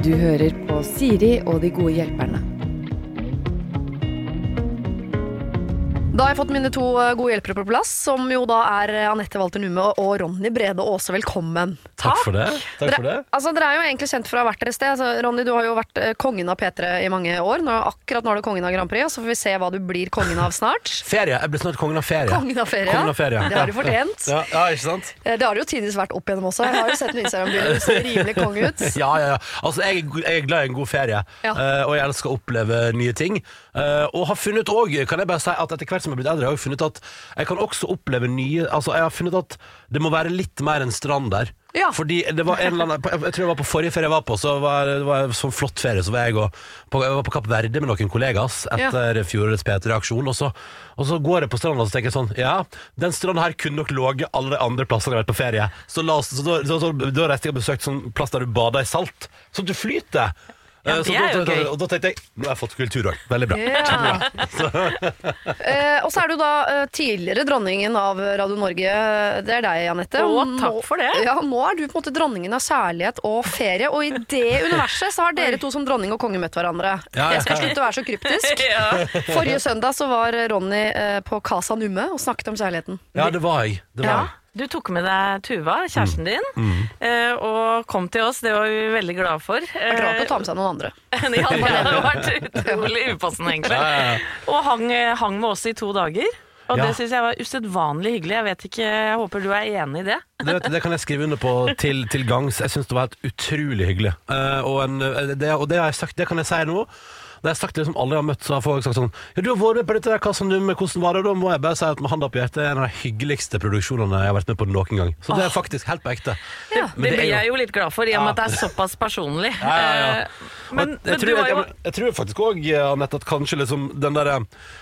Du hører på Siri og de gode hjelperne. Da har jeg fått mine to eh, gode hjelpere på plass, som jo da er eh, Anette Walter Numme og Ronny Brede Aase. Velkommen. Takk for det. Takk for det. Dere, altså, dere er jo egentlig kjent for å ha vært deres sted. Altså, Ronny, du har jo vært eh, kongen av P3 i mange år. Nå, akkurat nå er du kongen av Grand Prix, og så får vi se hva du blir kongen av snart. Ferie. Jeg blir snart kongen av ferie. Kongen av ferie. Kongen av ferie. Det har du fortjent. Ja, ja, ikke sant? Eh, Det har du jo tidvis vært opp igjennom også. Jeg har jo sett noen Instagram-bilder. Du ser rimelig kong ut. Ja, ja, ja. Altså, jeg, er go- jeg er glad i en god ferie, Ja. eh, og jeg elsker å oppleve nye ting. Eh, og har funnet også, kan jeg bare si at etter hvert som jeg har blitt eldre, har jeg funnet at jeg kan også oppleve nye Altså, jeg har funnet at det må være litt mer enn strand der. Ja. Fordi det var en eller annen Jeg tror det var på forrige ferie jeg var på, så var det var en sånn flott ferie. Så var jeg, og, på, jeg var på Kapp Verde med noen kollegas etter fjorårets P3-aksjon. Og, så- og så går jeg på stranda og så tenker jeg sånn Ja, den stranda her kunne nok ligget alle de andre plassene jeg har vært på ferie. Så, la oss, så, så, så, da reiste jeg og besøkte sånn plass der du bader i salt. Sånn at du flyter. Ja, Eh, det er jo gøy. og da tenkte jeg Nå har jeg fått kultur. Veldig bra. Ja. Eh, og så er du da eh, tidligere dronningen av Radio Norge. Det er deg, Anette. Å, takk nå- for det. Ja, Nå er du på en måte dronningen av kjærlighet og ferie, og i det universet så har dere to som dronning og konge møtt hverandre. Ja, ja. Jeg skal slutte å være så kryptisk. Ja. Forrige søndag så var Ronny eh, på Casa Numme og snakket om kjærligheten. Ja, det var jeg. Det var Ja, jeg. Du tok med deg Tuva, kjæresten din, eh, og kom til oss. Det var vi veldig glade for. Jeg er rart å ta med seg noen andre. ja, det hadde vært utrolig upassende, egentlig. Ja, ja, ja. Og hang, eh, hang med oss i to dager. Og Ja. det syns jeg var usedvanlig hyggelig. Jeg vet ikke, jeg håper du er enig i det? Det, vet det kan jeg skrive under på til, til gangs. Jeg syns det var helt utrolig hyggelig. Uh, og, en, eh, det, og det har jeg sagt, det kan jeg si nå. Det har sagt det liksom alle jeg har møtt, så har folk sagt sånn Ja, du har vært med på dette der, hva som du med, hvordan var det? Og da må jeg bare si at med handa på hjertet, det er en av de hyggeligste produksjonene jeg har vært med på noen gang. Så det er faktisk helt på ekte. Ja. Men det det blir jeg jo litt glad for, i og med at det er såpass personlig. Ja, ja, ja. Eh, Men, jeg, jeg, tror, jeg, jeg, jeg tror faktisk òg, Anette, at kanskje liksom den derre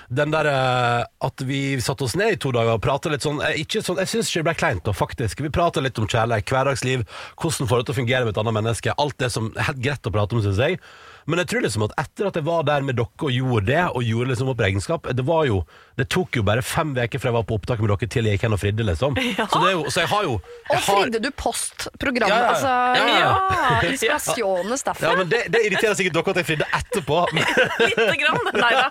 den der, eh, At vi satte oss ned i to dager og prata litt sånn, eh, ikke sånn Jeg syns ikke det ble kleint, da, faktisk. Vi prata litt om kjærlighet, hverdagsliv, hvordan får det til å fungere med et annet menneske. Alt det som er helt greit å prate om, syns jeg. Men jeg tror liksom at etter at jeg var der med dere og gjorde det, og gjorde liksom opp regnskap Det var jo Det tok jo bare fem uker fra jeg var på opptak med dere til jeg gikk hen og fridde, liksom. Så, det er jo, så jeg har jo jeg Og har, fridde du postprogrammet. Ja, ja. Altså, Ja, ja. ja, Inspirasjones derfra. ja, men det, det irriterer sikkert dere at jeg fridde etterpå. Men, lite grann. Nei da.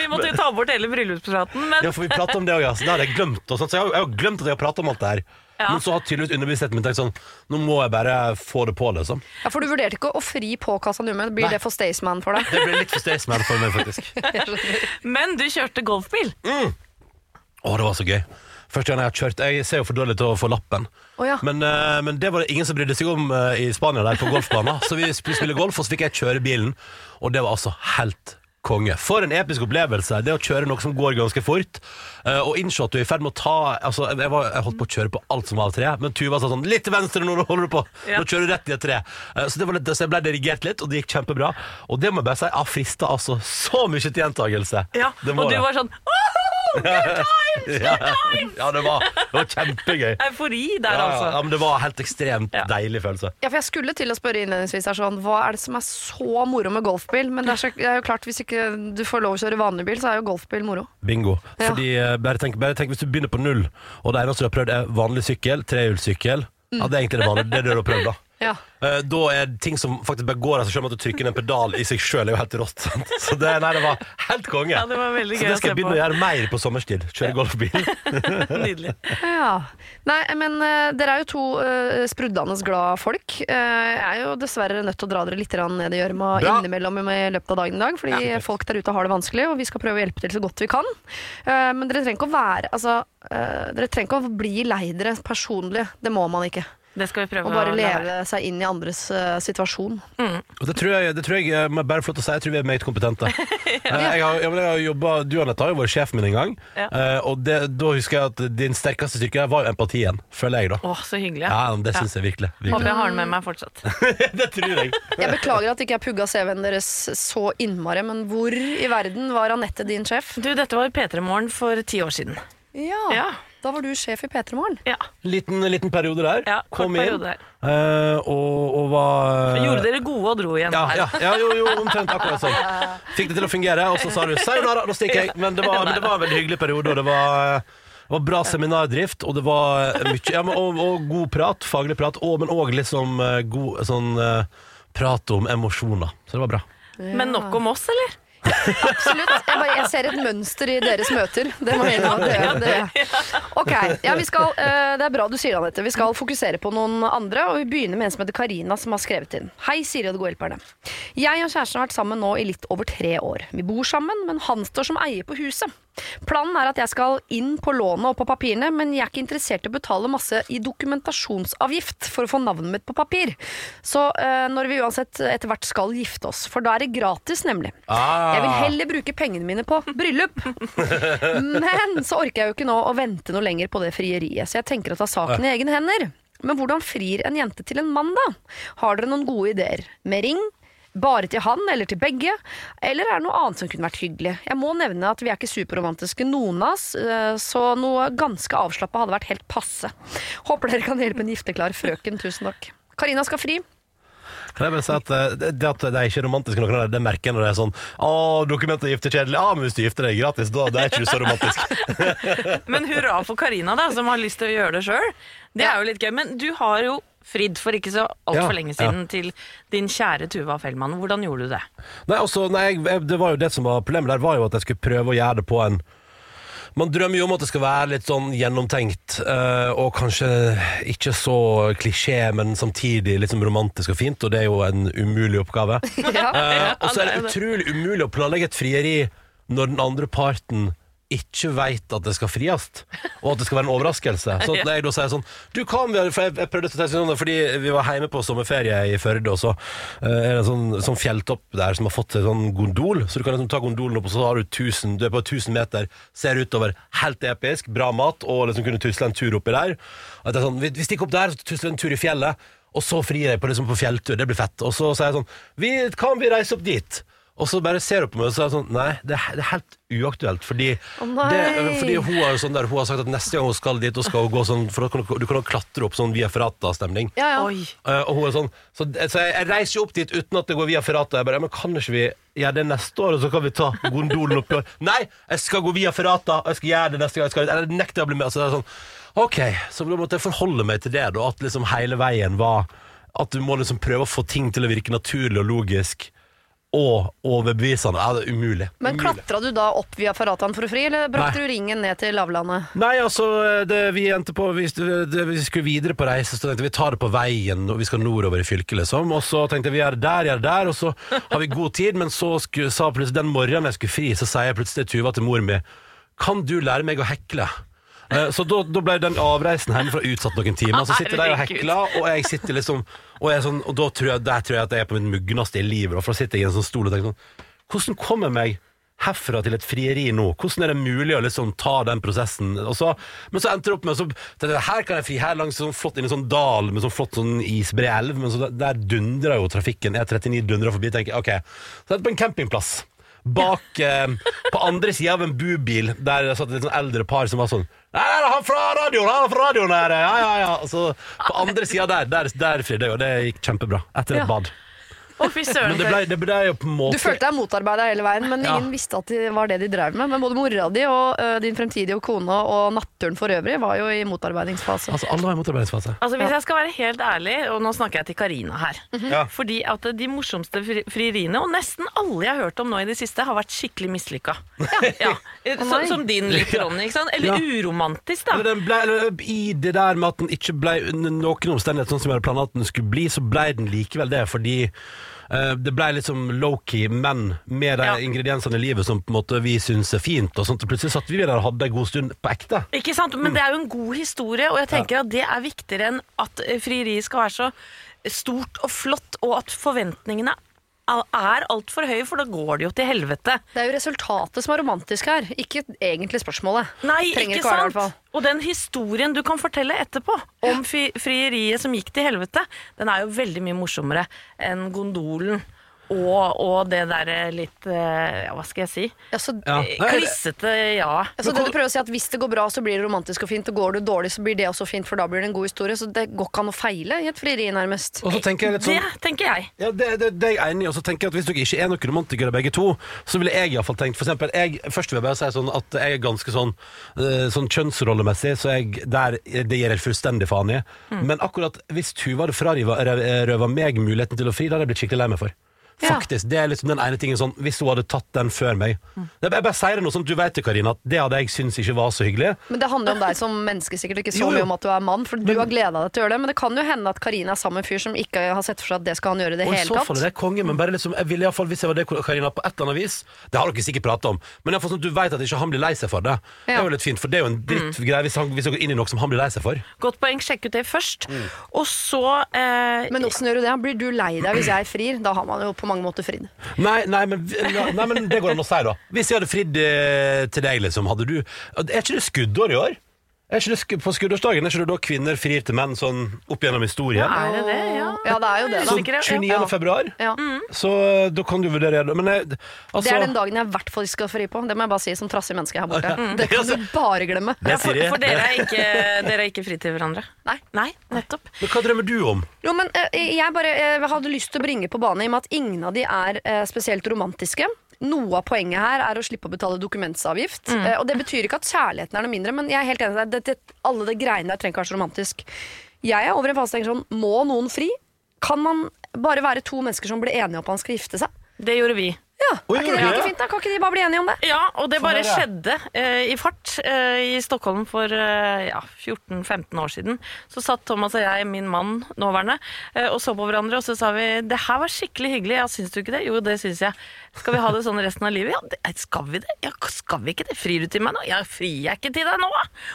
Vi måtte jo ta bort hele bryllupspraten, men Ja, for vi prater om det også, ja. Så det hadde jeg glemt. Og sånt. Så jeg har, jo glemt at jeg har pratet om alt det her. Ja. Men så har tydeligvis underbevisstheten min tenkt sånn Nå må jeg bare få det på, liksom. Ja, For du vurderte ikke å fri på Casa Numme? Blir Nei. det for Staysman for deg? Det blir litt for Staysman for meg, faktisk. Men du kjørte golfbil. Å, det var så gøy. Første gang jeg har kjørt Jeg ser jo for dårlig til å få lappen. Oh, ja. Men, uh, men det var det ingen som brydde seg om uh, i Spania, der på golfbanen. Så vi spilte golf, og så fikk jeg kjøre bilen, og det var altså helt konge. For en episk opplevelse. Det å kjøre noe som går ganske fort. Uh, og innse at du er i ferd med å ta altså, jeg, var, jeg holdt på å kjøre på alt som var av tre, men Tuva sa sånn Litt til venstre nå, nå holder du på! Ja. Nå kjører du rett i et tre. Uh, så, det var litt, så jeg ble dirigert litt, og det gikk kjempebra. Og det må jeg bare si, jeg frista altså så mye til gjentagelse. Ja, og du var sånn «Åh, ja, ja, det var, det var kjempegøy. Eufori der, Ja, ja, altså. ja, men det var helt ekstremt Ja. deilig følelse. Ja, for Jeg skulle til å spørre innledningsvis her sånn, hva er det som er så moro med golfbil? Men det er, så, det er jo klart, hvis ikke du får lov å kjøre vanlig bil, så er jo golfbil moro. Bingo. Ja. Fordi, eh, bare, tenk, bare tenk hvis du begynner på null, og det eneste du har prøvd er vanlig sykkel, trehjulssykkel. Ja, det er egentlig det vanlige. Det er det du har prøvd, da. Ja. Uh, Da er ting som faktisk bare går av seg selv, at du trykker ned en pedal i seg sjøl, er jo helt rått. sant? Så det, nei, det var helt konge. Ja, det var veldig Så gøy det skal jeg begynne på. å gjøre mer på sommerstid. Kjøre golfbil. Nydelig. ja. Nei, men uh, dere er jo to uh, sprudlende glad folk. Uh, jeg er jo dessverre nødt til å dra dere litt ned i gjørma innimellom i løpet av dagen i dag, fordi folk der ute har det vanskelig, og vi skal prøve å hjelpe til så godt vi kan. Men dere trenger ikke å være Altså, dere trenger ikke å bli lei dere personlig. Det må man ikke. Det skal vi prøve Og bare å leve seg inn i andres uh, situasjon. Og det tror jeg, det tror jeg eh, bare flott å si, jeg tror vi er meget kompetente. ja. jeg har, jeg har jobbet, du Anette har jo vært sjefen min en gang, Ja. uh, og det, da husker jeg at din sterkeste styrke var jo empatien, føler jeg da. Å, så hyggelig. Ja, det syns jeg virkelig. Håper jeg har den med meg fortsatt. det tror jeg. Jeg beklager at ikke jeg pugga CV-en deres så innmari, men hvor i verden var Anette din sjef? Du, dette var P3 Morgen for ti år siden. Ja, Ja. Da var du sjef i P3 Morgen. Ja, Liten, liten periode der. ja kort Kom inn. periode der. eh, og, og var Gjorde dere gode og dro igjen ja, ja, ja, jo, jo, omtrent akkurat sånn. Fikk det til å fungere, og så sa du 'sayonara', da stikker jeg. Men det var, men det var en veldig hyggelig periode, og det var det var bra seminardrift, og det var mye ja, men, og, og god prat, faglig prat, og, men òg liksom eh, god sånn eh, prate om emosjoner. Så det var bra. Men nok om oss, eller? Absolutt. Jeg, bare, jeg ser et mønster i deres møter. Det må jeg innrømme. Ok, ja, skal, eh, Det er bra du sier det, Anette. Vi skal fokusere på noen andre. Og vi begynner med en som heter Karina, som har skrevet inn. Hei, Siri og de gode hjelperne. Jeg og kjæresten har vært sammen nå i litt over tre år. Vi bor sammen, men han står som eier på huset. Planen er at jeg skal inn på lånet og på papirene, men jeg er ikke interessert i å betale masse i dokumentasjonsavgift for å få navnet mitt på papir. Så eh, når vi uansett etter hvert skal gifte oss, for da er det gratis, nemlig. Ah. Jeg vil heller bruke pengene mine på bryllup. Men så orker jeg jo ikke nå å vente noe lenger på det frieriet, så jeg tenker å ta saken i egne hender. Men hvordan frir en jente til en mann, da? Har dere noen gode ideer? Med ring? Bare til han eller til begge? Eller er det noe annet som kunne vært hyggelig? Jeg må nevne at vi er ikke superromantiske noen av oss, eh, så noe ganske avslappa hadde vært helt passe. Håper dere kan hjelpe en gifteklar frøken. Tusen takk. Karina skal fri. Kan jeg bare si at eh, det, det at det er ikke romantisk noen av det, det merker jeg når det er sånn Å, dokumentet gifter kjedelig. Ja, men hvis du gifter deg gratis, da det er ikke du så romantisk. Men hurra for Karina, da, som har lyst til å gjøre det sjøl. Det er jo litt gøy. Men du har jo fridd for ikke så altfor Ja, lenge siden til din kjære Tuva Fellmann. Hvordan gjorde du det? Nei, altså, nei det var jo det som var Problemet der var jo at jeg skulle prøve å gjøre det på en Man drømmer jo om at det skal være litt sånn gjennomtenkt, eh, og kanskje ikke så klisjé, men samtidig litt sånn romantisk og fint, og det er jo en umulig oppgave. Ja. Eh, og så er er det. utrolig umulig å planlegge et frieri når den andre parten ikke veit at det skal fries, og at det skal være en overraskelse. Så når jeg da sier sånn Du kan vi For jeg, jeg prøvde å tenke sånn fordi vi var hjemme på sommerferie i Førde, og så eh, er det en sånn, sånn fjelltopp der som har fått en sånn gondol. Så du kan liksom ta gondolen opp, og så har du 1000, du er på 1000 meter, ser utover, helt episk, bra mat, og liksom kunne tusle en tur oppi der. At det er sånn, vi, vi stikker opp der, så tusler en tur i fjellet. Og så frir jeg på, liksom, på fjelltur, det blir fett. Og så sier jeg sånn vi, Kan vi reise opp dit? Og så bare ser hun på meg og så er det sånn Nei, det er, det er helt uaktuelt. Fordi, oh, det, fordi hun, har jo sånn der, hun har sagt at neste gang hun skal dit, da skal hun gå sånn For da kan du, du kan jo klatre opp sånn via ferrata-stemning. Ja, ja. Eh, og hun er sånn Så, så jeg, jeg reiser jo opp dit uten at det går via ferrata. Jeg bare, men kan ikke vi gjøre det neste år, og så kan vi ta gondolen opp år? Nei, jeg skal gå via ferrata, og jeg skal gjøre det neste gang. Jeg skal, eller nekter jeg å bli med. Altså, det er sånn Ok, så da måtte jeg forholde meg til det, da. At liksom hele veien var At du må liksom prøve å få ting til å virke naturlig og logisk. Og overbevisende. Ja, det er umulig. Men klatra du da opp via Faratan for å fri, eller brakte Nei. du ringen ned til lavlandet? Nei, altså, det, vi endte på hvis det, Vi skulle videre på reise, så tenkte vi vi tar det på veien, og vi skal nordover i fylket, liksom. Og så tenkte jeg vi gjør det der, gjør det der, og så har vi god tid, men så skulle, sa plutselig den morgenen jeg skulle fri, så sier jeg plutselig til Tuva til mor mi Kan du lære meg å hekle? Eh, Så da, da ble den avreisen hjemmefra utsatt noen timer. Så sitter de og Herregud. hekler, og jeg sitter liksom Og, jeg er sånn, og da tror jeg, der tror jeg at jeg er på mitt mugneste i livet. og For da sitter jeg i en sånn stol og tenker sånn Hvordan kommer jeg meg herfra til et frieri nå? Hvordan er det mulig å liksom ta den prosessen? Og så, men så endte det opp med så, tenkte jeg, Her kan jeg fri her langs sånn flott inn i en sånn dal med sånn flott sånn isbred elv, men så der, der dundrer jo trafikken. E39 dundrer forbi. tenker jeg, ok, Så er på en campingplass. Bak eh, På andre sida av en bubil Der det satt et litt sånn eldre par som var sånn Nei, nei, han fra radioen! Han fra radioen her! Ja, ja, ja. Så på andre sida der, der, der fridde jeg, og det gikk kjempebra. Etter et bad. Å, fy søren. Men det ble, det ble jo på en måte Du følte deg motarbeida hele veien, men Ja. ingen visste at det var det de drev med. Men både mora di og ø, din fremtidige kone og natturen for øvrig var jo i motarbeidingsfase. Altså, alle var i motarbeidingsfase. Altså Hvis jeg skal være helt ærlig, og nå snakker jeg til Karina her Ja. Fordi at de morsomste fri- frieriene, og nesten alle jeg har hørt om nå i det siste, har vært skikkelig mislykka. Ja. Så, nei. som din litt, Ronny. Ikke sant? Eller Ja. uromantisk, da. Eller den ble, eller, I det der med at den ikke ble under noen omstendighet sånn som jeg hadde planlagt at den skulle bli, så ble den likevel det, fordi eh, det ble litt som low-key, men med de Ja. ingrediensene i livet som på en måte vi syns er fint. Og sånt, plutselig satt vi der og hadde en god stund på ekte. Ikke sant? Men det er jo en god historie, og jeg tenker at det er viktigere enn at eh, frieriet skal være så stort og flott, og at forventningene er altfor høy, for da går det jo til helvete. Det er jo resultatet som er romantisk her, ikke egentlig spørsmålet. Nei, Trenger ikke være sant? hvert. Og den historien du kan fortelle etterpå om frieriet som gikk til helvete, den er jo veldig mye morsommere enn gondolen og, og det derre litt eh, Ja, hva skal jeg si? Ja, så, Ja. Eh, det- Klissete, ja. altså, det du prøver å si at Hvis det går bra, så blir det romantisk og fint. Og går det dårlig, så blir det også fint, for da blir det en god historie. Så det går ikke an å feile i et frieri, nærmest. Og så tenker jeg litt Det sånn tenker jeg. Ja, det, det, det er jeg enig i. Og så tenker jeg at Hvis dere ikke er noen romantikere begge to, så ville jeg i hvert fall tenkt For eksempel, jeg, Først vil jeg bare si sånn at jeg er ganske sånn, eh, sånn kjønnsrollemessig, så jeg, der, det gir jeg fullstendig faen i. Mm. Men akkurat hvis Tuva hadde frarøva meg muligheten til å fri, da hadde jeg blitt skikkelig lei meg for. Ja. Faktisk, Det er liksom den ene tingen sånn Hvis hun hadde tatt den før meg Mm. Jeg bare sier det nå sånn at du vet det, Karina, at det hadde jeg syntes ikke var så hyggelig. Men det handler jo om deg som menneske, sikkert ikke så Jo, jo. mye om at du er mann. For du har gleda deg til å gjøre det. Men det kan jo hende at Karina er sammen med en fyr som ikke har sett for seg at det skal han gjøre i det Og i hele så fall er det konge, men bare liksom, jeg ville i hvert fall, hvis jeg var det, Karina, på et eller annet vis Det har dere sikkert pratet om, men i hvert fall sånn at du vet at ikke han blir lei seg for det. Det er jo litt fint, for det er jo en drittgreie hvis, han- hvis dere går inn i noe som han blir lei seg for. Godt poeng, sjekk ut det først. Mm. Og så eh, Men åssen gjør du det? Blir du lei deg hvis jeg frir? Da har man jo på mange måter fridd. Nei, nei, men, nei, men det går an å si, da. Hvis jeg hadde fridd eh, til deg, liksom, hadde du Er ikke det skuddår i år? Er ikke det sk på skuddårsdagen er ikke det da kvinner frir til menn sånn opp gjennom historien? Er det det? Ja. Ja, det er jo det, da. Så 29. Ja. februar, Ja. så eh, da kan du vurdere det. Men jeg, altså Det er den dagen jeg i hvert fall skal fri på. Det må jeg bare si som trassig menneske her borte. Det kan du bare glemme. Ja, for, for dere er ikke, dere er ikke fri til hverandre? Nei. Nei, nettopp. Men hva drømmer du om? Jo, men eh, Jeg bare jeg hadde lyst til å bringe på bane i og med at ingen av de er eh, spesielt romantiske. Noe av poenget her er å slippe å betale dokumentsavgift. Eh, og Det betyr ikke at kjærligheten er noe mindre, men jeg er helt enig med deg. Alle de greiene der trenger ikke være så romantisk. Jeg er over en fase tenker sånn Må noen fri? Kan man bare være to mennesker som blir enige om at man skal gifte seg? Det gjorde vi. Ja, Oi, er ikke det like fint? da? Kan ikke de bare bli enige om det? Ja, og det bare skjedde eh, i fart eh, i Stockholm for eh, ja, 14-15 år siden. Så satt Thomas og jeg, min mann nåværende, eh, og så på hverandre, og så sa vi det her var skikkelig hyggelig. Ja, syns du ikke det? Jo, det syns jeg. Skal vi ha det sånn resten av livet? Ja, det, skal vi det? Ja, skal vi ikke det? Frir du til meg nå? Ja, frir jeg ikke til deg nå?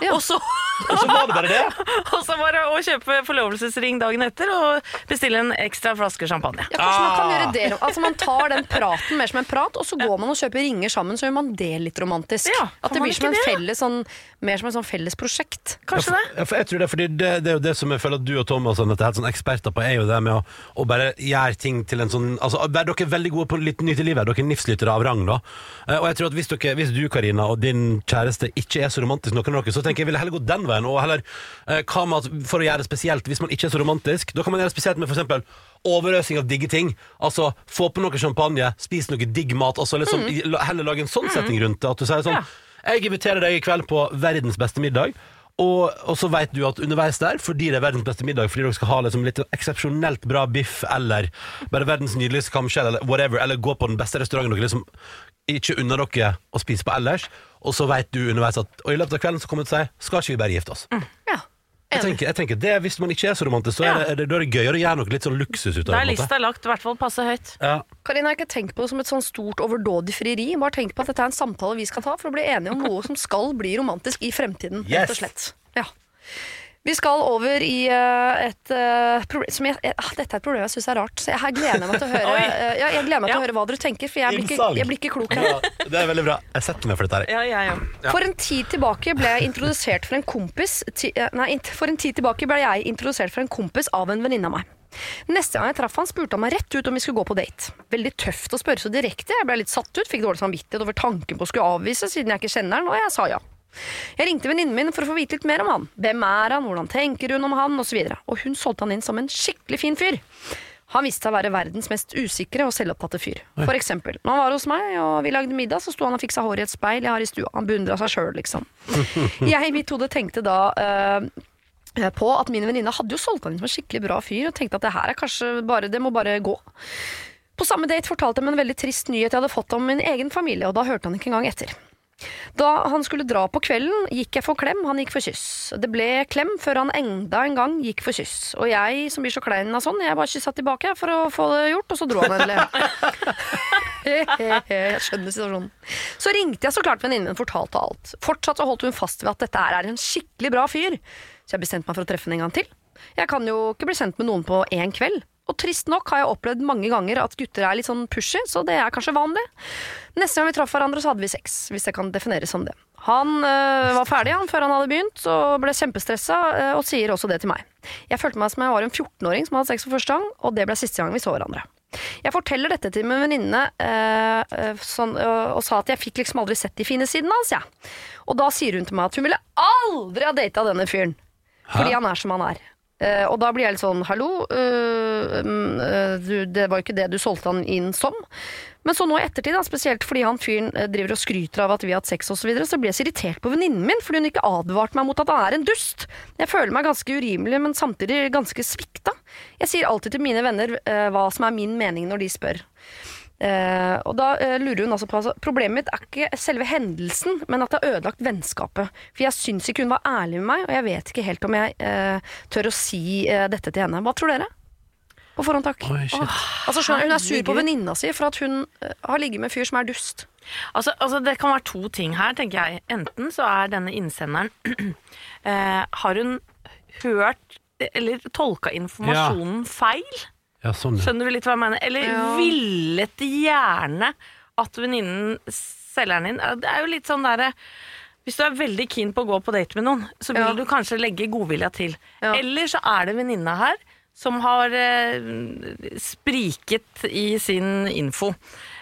Ja. Og så Og så var det bare det. Og så var det å kjøpe forlovelsesring dagen etter og bestille en ekstra flaske champagne. Ja, kanskje man kan Ah. gjøre det Altså Man tar den praten mer som en prat, og så går man og kjøper ringer sammen, så gjør man det litt romantisk. Ja, At det blir som en det? felles sånn, mer som en sånn felles prosjekt. Kanskje det? Ja, for jeg tror det, fordi det, det er jo det som jeg føler at du og Thomas og dette er helt sånn eksperter på, er jo det med å, å bare gjøre ting til en sånn altså, bare Dere er veldig gode på litt nytt i livet. Dere er nifslyttere av rang, da. Eh, Og jeg tror at hvis, dere, hvis du, Karina, og din kjæreste ikke er så romantisk noen av dere, så tenker jeg vil heller gå den veien. Og heller, eh, hva med at for å gjøre det spesielt, hvis man ikke er så romantisk, da kan man gjøre det spesielt med eksempel overøsing av digge ting. Altså få på noe champagne, spise noe digg mat. Altså liksom, mm. Heller lage en sånn setting rundt det. At du sier sånn Ja. Jeg inviterer deg i kveld på verdens beste middag. Og, og så vet du at underveis der, fordi det er verdens beste middag, fordi dere skal ha liksom litt eksepsjonelt bra biff, eller bare verdens nydeligste kamskjell, eller whatever, eller gå på den beste restauranten dere liksom ikke unner dere å spise på ellers, og så vet du underveis at Og i løpet av kvelden så kommer det til å si Skal ikke vi bare gifte oss? Ja, Jeg tenker, jeg tenker det, Hvis man ikke er så romantisk, så er det, er det, da er det gøyere å gjøre noe litt sånn luksus ut av Da det. er lista lagt i hvert fall passe høyt. Ja. Karina har ikke tenkt på det som et sånn stort overdådig frieri. Bare tenk på at dette er en samtale vi skal ta for å bli enige om noe som skal bli romantisk i fremtiden. Yes. rett og slett. Ja. Vi skal over i eh, et eh, problem som jeg, eh, ah, Dette er et problem jeg syns er rart. Så jeg gleder meg til å høre, eh, ja, jeg gleder meg til å høre hva dere tenker, for jeg blir ikke, jeg blir ikke klok her. ja, det er veldig bra. Jeg setter meg for dette her. Ja, ja, ja. For en tid tilbake ble jeg introdusert for en kompis ti, eh, Nei, for en tid tilbake ble jeg introdusert for en kompis av en venninne av meg. Neste gang jeg traff han, spurte han meg rett ut om vi skulle gå på date. Veldig tøft å spørre så direkte. Jeg ble litt satt ut, fikk dårlig samvittighet over tanken på å skulle avvise, siden jeg ikke kjenner han, og jeg sa ja. Jeg ringte venninnen min for å få vite litt mer om han. Hvem er han, hvordan tenker hun om han, osv. Og, så og hun solgte han inn som en skikkelig fin fyr. Han viste seg å være verdens mest usikre og selvopptatte fyr. For eksempel, når han var hos meg og vi lagde middag, så sto han og fiksa hår i et speil jeg har i stua. Han beundra seg sjøl, liksom. Jeg i mitt hode tenkte da eh, på at min venninne hadde jo solgt han inn som en skikkelig bra fyr, og tenkte at det her er kanskje bare, det må bare gå. På samme date fortalte jeg meg en veldig trist nyhet jeg hadde fått om min egen familie, og da hørte han ikke engang etter. Da han skulle dra på kvelden, gikk jeg for klem, han gikk for kyss. Det ble klem før han enda en gang gikk for kyss. Og jeg som blir så klein av sånn, jeg bare kyssa tilbake for å få det gjort, og så dro han endelig. jeg skjønner situasjonen. Så ringte jeg så klart venninnen min fortalte alt. Fortsatt så holdt hun fast ved at dette er en skikkelig bra fyr. Så jeg bestemte meg for å treffe henne en gang til. Jeg kan jo ikke bli sendt med noen på én kveld. Og trist nok har jeg opplevd mange ganger at gutter er litt sånn pushy, så det er kanskje vanlig. Neste gang vi traff hverandre, så hadde vi sex, hvis det kan defineres som det. Han øh, var ferdig han, før han hadde begynt, og ble kjempestressa, øh, og sier også det til meg. Jeg følte meg som jeg var en 14-åring som hadde sex for første gang, og det ble siste gang vi så hverandre. Jeg forteller dette til min venninne øh, eh, sånn, eh, og sa at jeg fikk liksom aldri sett de fine sidene hans. Ja. Og da sier hun til meg at hun ville aldri ha data denne fyren. Fordi han er som han er. Eh, og da blir jeg litt sånn hallo, øh, mm, du, det var jo ikke det du solgte han inn som. Men så nå i ettertid, da, spesielt fordi han fyren eh, driver og skryter av at vi har hatt sex osv., så, videre, så blir jeg så irritert på venninnen min fordi hun ikke advarte meg mot at han er en dust. Jeg føler meg ganske urimelig, men samtidig ganske svikta. Jeg sier alltid til mine venner eh, hva som er min mening når de spør. Eh, og da eh, lurer hun altså på altså, Problemet mitt er ikke selve hendelsen, men at det har ødelagt vennskapet. For jeg syns ikke hun var ærlig med meg, og jeg vet ikke helt om jeg eh, tør å si eh, dette til henne. Hva tror dere? På forhånd, takk. Oi, shit. Altså, skjønner, hun er sur på venninna si for at hun eh, har ligget med en fyr som er dust. Altså, altså Det kan være to ting her, tenker jeg. Enten så er denne innsenderen eh, Har hun hørt eller tolka informasjonen feil? Ja, sånn, ja. Skjønner du litt hva jeg mener? Eller Ja. villet gjerne at venninnen selger den inn? Det er jo litt sånn derre hvis du er veldig keen på å gå på date med noen, så vil Ja. du kanskje legge godvilja til. Ja. Eller så er det venninna her som har eh, spriket i sin info.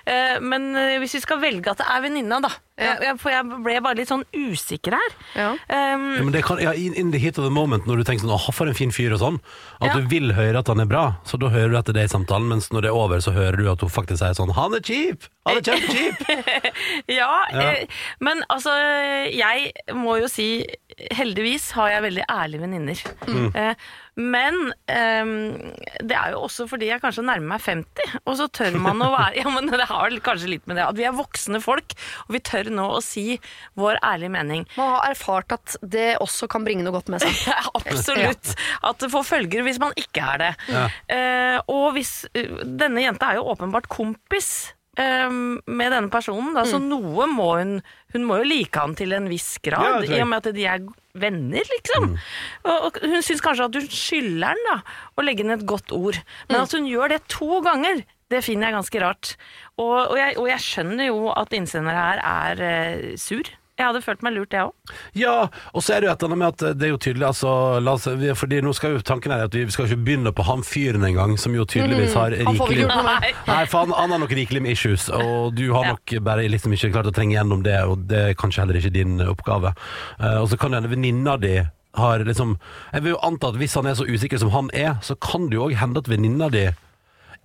Eh, men eh, hvis vi skal velge at det er venninna, da. Ja. For jeg ble bare litt sånn usikker her. Ja. Um, Ja, men det kan, ja, in, in the heat of the moment, når du tenker sånn, åh, for en fin fyr og sånn, at Ja. du vil høre at han er bra, så da hører du etter det i samtalen, mens når det er over, så hører du at hun faktisk sier sånn, han er kjip, han er kjempekjip. Ja, Ja. Eh, men altså Jeg må jo si Heldigvis har jeg veldig ærlige venninner. Mm. Eh, men um, det er jo også fordi jeg kanskje nærmer meg 50, og så tør man å være Ja, men det har kanskje litt med det at vi er voksne folk, og vi tør nå å si vår ærlige mening. Man har erfart at det også kan bringe noe godt med seg. Absolutt. At det får følger hvis man ikke er det. Eh, og hvis Denne jenta er jo åpenbart kompis eh, med denne personen, da, Mm. så noe må hun Hun må jo like han til en viss grad, ja, i og med at de er venner, liksom. Mm. Og, og hun syns kanskje at hun skylder han da, å legge inn et godt ord. Mm. Men at hun gjør det to ganger, det finner jeg ganske rart. Og, og, jeg, og jeg skjønner jo at innsender her er uh, sur. Jeg hadde følt meg lurt, jeg òg. Ja, og så er det jo et eller annet med at det er jo tydelig, altså, oss, fordi nå skal jo tanken her at vi skal ikke begynne på han fyren en gang, som jo tydeligvis har Mm. Får vi rikelig... Nei. Nei, for han, han har nok rikelig med issues, og du har Ja. nok bare liksom ikke klart å trenge gjennom det, og det er kanskje heller ikke din oppgave. Uh, og så kan hende venninna di har liksom Jeg vil jo anta at hvis han er så usikker som han er, så kan det jo òg hende at venninna di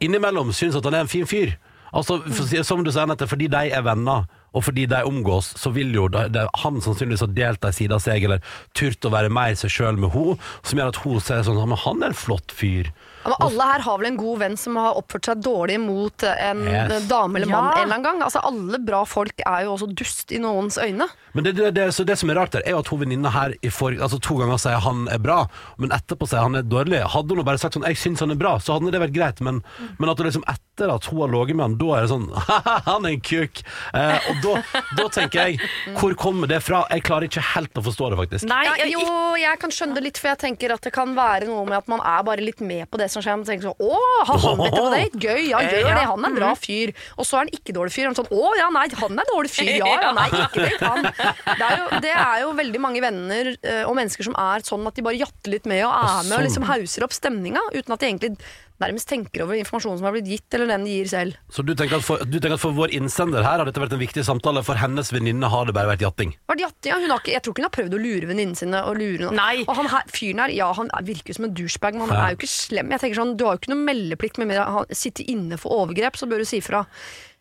innimellom syns at han er en fin fyr. Altså, for, Som du sier, Anette, fordi de er venner, og fordi de omgås, så vil jo de, de, han sannsynligvis ha delt ei side av seg, eller turt å være mer seg sjøl med henne, som gjør at hun ser sånn Men han er en flott fyr. Ja, men alle her har vel en god venn som har oppført seg dårlig mot en Yes. dame eller mann Ja. en eller annen gang. Altså, alle bra folk er jo også dust i noens øyne. Men det, det, det, så det som er rart der, er jo at hun venninna her i for, altså to ganger sier han er bra, men etterpå sier han er dårlig. Hadde hun bare sagt sånn 'jeg syns han er bra', så hadde det vært greit, men, men at hun liksom etter at hun har ligget med han, da er det sånn han er en kuk'. Eh, og da, da tenker jeg, hvor kommer det fra? Jeg klarer ikke helt å forstå det, faktisk. Nei, jeg, jo, jeg kan skjønne det litt, for jeg tenker at det kan være noe med at man er bare litt med på det som skjer. Man tenker sånn 'Å, har han bedt deg på date? Gøy, ja, gjør det. Han er en bra fyr.' Og så er han ikke dårlig fyr. Han er sånn 'Å ja, nei, han er dårlig fyr. Ja, ja, nei, ikke date han'. Det er, jo, det er jo veldig mange venner eh, og mennesker som er sånn at de bare jatter litt med og er med og sånn. liksom hauser opp stemninga, uten at de egentlig nærmest tenker over informasjonen som har blitt gitt, eller den de gir selv. Så du tenker, at for, du tenker at for vår innsender her har dette vært en viktig samtale, for hennes venninne har det bare vært jatting? Vært jatting, ja. Hun har ikke, jeg tror ikke hun har prøvd å lure venninnen sine. Og, lure noen. Nei. og han her, fyren her, ja, han er- virker jo som en douchebag, men han Ja. er jo ikke slem. Jeg tenker sånn, Du har jo ikke noe meldeplikt med mindre han sitter inne for overgrep, så bør du si fra.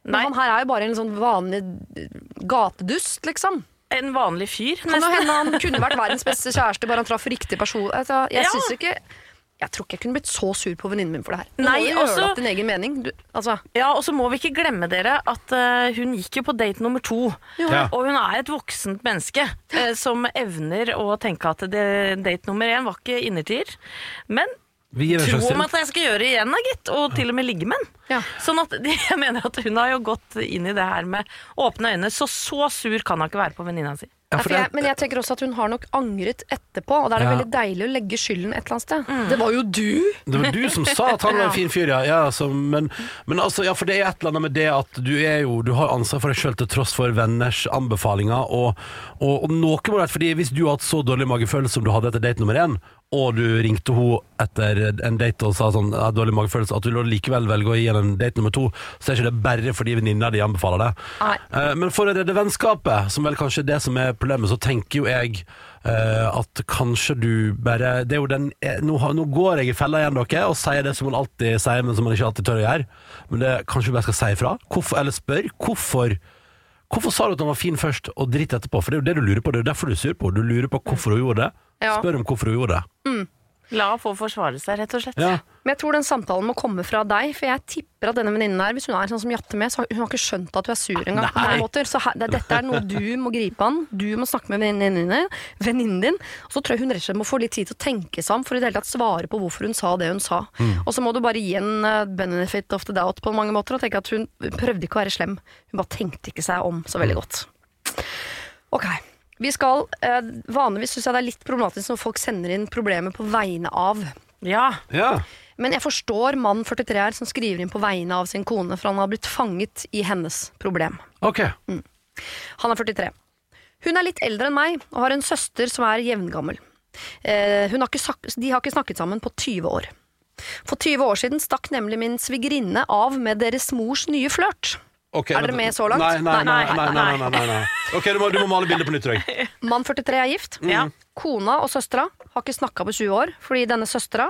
Men Nei. han her er jo bare en sånn vanlig gatedust, liksom. en vanlig fyr, Kan hende han kunne vært verdens beste kjæreste, bare han traff riktig person. Jeg, jeg Ja. synes ikke Jeg tror ikke jeg kunne blitt så sur på venninnen min for det her. Du Nei, må jo gjøre også- din egen mening. Du, altså. Ja, og så må vi ikke glemme dere at uh, hun gikk jo på date nummer to. Ja. Og hun er et voksent menneske uh, som evner å tenke at det, date nummer én var ikke innertier. Men Vi gir tro om at jeg skal gjøre det igjen, da, gitt. Og til og med ligge med en. Ja. Sånn at jeg mener at hun har jo gått inn i det her med åpne øyne. Så så sur kan hun ikke være på venninna si. Ja, for jeg, men jeg tenker også at hun har nok angret etterpå, og da er det Ja. veldig deilig å legge skylden et eller annet sted. Det var jo du! Det var du som sa at han var en fin fyr, ja. ja altså, men, men altså, ja, for det er et eller annet med det at du er jo Du har ansvar for deg sjøl til tross for venners anbefalinger, og, og, og noe må det være fordi hvis du har hatt så dårlig magefølelse som du hadde etter date nummer én, og du ringte henne etter en date og sa sånn, jeg dårlig magefølelse, at du likevel velger å gi henne en date nummer to, så er ikke det bare fordi venninna di anbefaler det. Eh, Men for å redde vennskapet, som vel kanskje er det som er problemet, så tenker jo jeg uh, at kanskje du bare Det er jo den eh, Nå, nå går jeg i fella igjen, dere, og sier det som man alltid sier, men som man ikke alltid tør å gjøre. Men det kanskje du bare skal si ifra? Eller spør hvorfor Hvorfor sa du at han var fin først, og dritt etterpå? For det er jo det du lurer på. Det er jo derfor du er sur på. Du lurer på hvorfor hun gjorde det. Ja. Spør om hvorfor hun gjorde det. La henne få forsvare seg, rett og slett. Ja. Men jeg tror den samtalen må komme fra deg, for jeg tipper at denne venninnen her, hvis hun er sånn som jatter med, så har hun har ikke skjønt at du er sur engang. på noen måter. Så her, det, dette er noe du må gripe an. Du må snakke med venninnen din. din. Og så tror jeg hun rett og slett må få litt tid til å tenke seg om for i det hele tatt svare på hvorfor hun sa det hun sa. Og så må du bare gi en eh, benefit of the doubt på mange måter og tenke at hun prøvde ikke å være slem. Hun bare tenkte ikke seg om så veldig godt. Ok. Vi skal, eh, Vanligvis syns jeg det er litt problematisk når folk sender inn problemer på vegne av. Ja. ja. Men jeg forstår mann 43 her som skriver inn på vegne av sin kone, for han har blitt fanget i hennes problem. Ok. Han er 43. Hun er litt eldre enn meg og har en søster som er jevngammel. Eh, hun har ikke, sak- de har ikke snakket sammen på 20 år. For 20 år siden stakk nemlig min svigerinne av med deres mors nye flørt. Okay, Er dere med så langt? Nei, nei, nei. Nei, nei, nei, nei, nei, nei. Ok, du må, du må male bildet på nytt, Røy. Mann 43 er gift. Mm. Kona og søstera har ikke snakka på 20 år, fordi denne søstera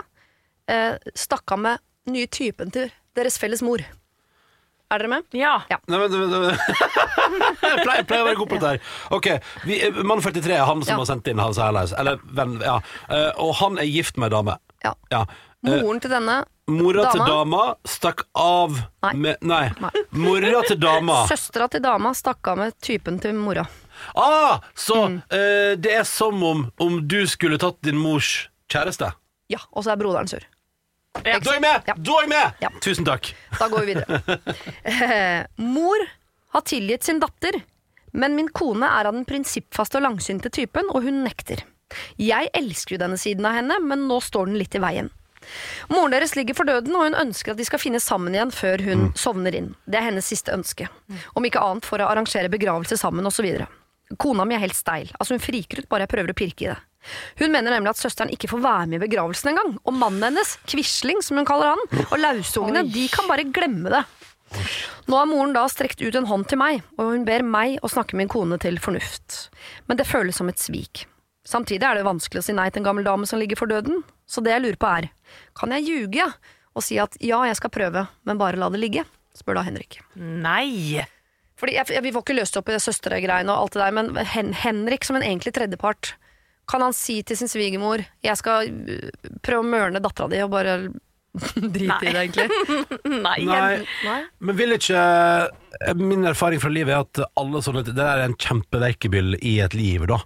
eh, stakk av med nye typen til deres felles mor. Er dere med? ja. Ja. Nei, men, men, men. jeg pleier, pleier å være god på dette her. Ok, vi, eh, Mann 43 er han som Ja. har sendt inn Hans Erleis. Eller venn, ja. Uh, Og han er gift med ei dame. Ja. Ja. Eh, Moren til denne Mora til Dama? dama stakk av Nei. med Nei. Nei. Mora til dama. Søstera til dama stakk av med typen til mora. Ah, så Mm. uh, det er som om, om du skulle tatt din mors kjæreste. Ja, Og så er broderen sur. Ja. Da er jeg med! Ja. Da er jeg med! Ja. Tusen takk. Da går vi videre. Eh, mor har tilgitt sin datter, men min kone er av den prinsippfaste og langsynte typen, og hun nekter. Jeg elsker jo denne siden av henne, men nå står den litt i veien. Moren deres ligger for døden, og hun ønsker at de skal finne sammen igjen før hun sovner inn. Det er hennes siste ønske. Om ikke annet for å arrangere begravelse sammen osv. Kona mi er helt steil. Altså Hun friker ut bare jeg prøver å pirke i det. Hun mener nemlig at søsteren ikke får være med i begravelsen engang. Og mannen hennes, Quisling som hun kaller han, og lausungene, de kan bare glemme det. Nå har moren da strekt ut en hånd til meg, og hun ber meg å snakke min kone til fornuft. Men det føles som et svik. Samtidig er det vanskelig å si nei til en gammel dame som ligger for døden, så det jeg lurer på er, kan jeg ljuge og si at ja, jeg skal prøve, men bare la det ligge? spør da Henrik. Nei. Fordi jeg, jeg, Vi får ikke løst opp i det søstregreiene og alt det der, men Hen Henrik som en egentlig tredjepart, kan han si til sin svigermor jeg skal øh, prøve å mørne dattera di og bare drite i det, egentlig? Nei. Nei. Nei? Men vil ikke eh, Min erfaring fra livet er at alle sånne Det der er en kjempeverkebyll i et liv, da.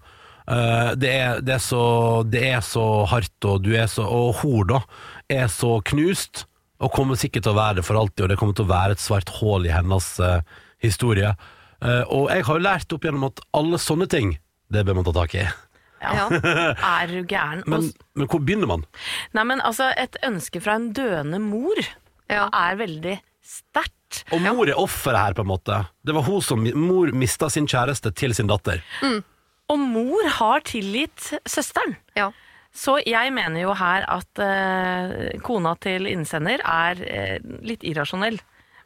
Eh, det, er, det, er så, det er så hardt, og du er så Og hun, da, er så knust, og kommer sikkert til å være det for alltid, og det kommer til å være et svart hull i hennes uh, historie. Uh, og jeg har jo lært opp gjennom at alle sånne ting, det bør man ta tak i. Ja. Er du gæren? Men, men hvor begynner man? Nei, men altså, et ønske fra en døende mor Ja. er veldig sterkt. Og mor er offeret her, på en måte. Det var hun som Mor mista sin kjæreste til sin datter. Og mor har tilgitt søsteren. Ja. Så jeg mener jo her at eh, kona til innsender er eh, litt irrasjonell.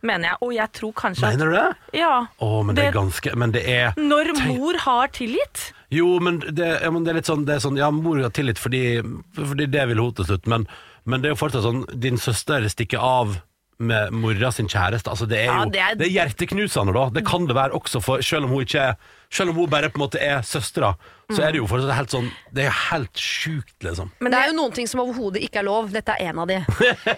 Mener jeg. Og jeg tror kanskje Mener du det? Ja. Å, men det er ganske Men det er Når mor har tilgitt Jo, men det, ja, men det er litt sånn, det er sånn Ja, mor har tillit fordi, fordi det vil hun til slutt, men, men det er jo fortsatt sånn Din søster stikker av med mora sin kjæreste. Altså, det er Ja, jo det er- det er hjerteknusende, da. Det kan det være også for Selv om hun ikke er Selv om hun bare på en måte er søstera, så er det jo fortsatt helt sånn Det er jo helt sjukt, liksom. Men det er jo noen ting som overhodet ikke er lov. Dette er en av de.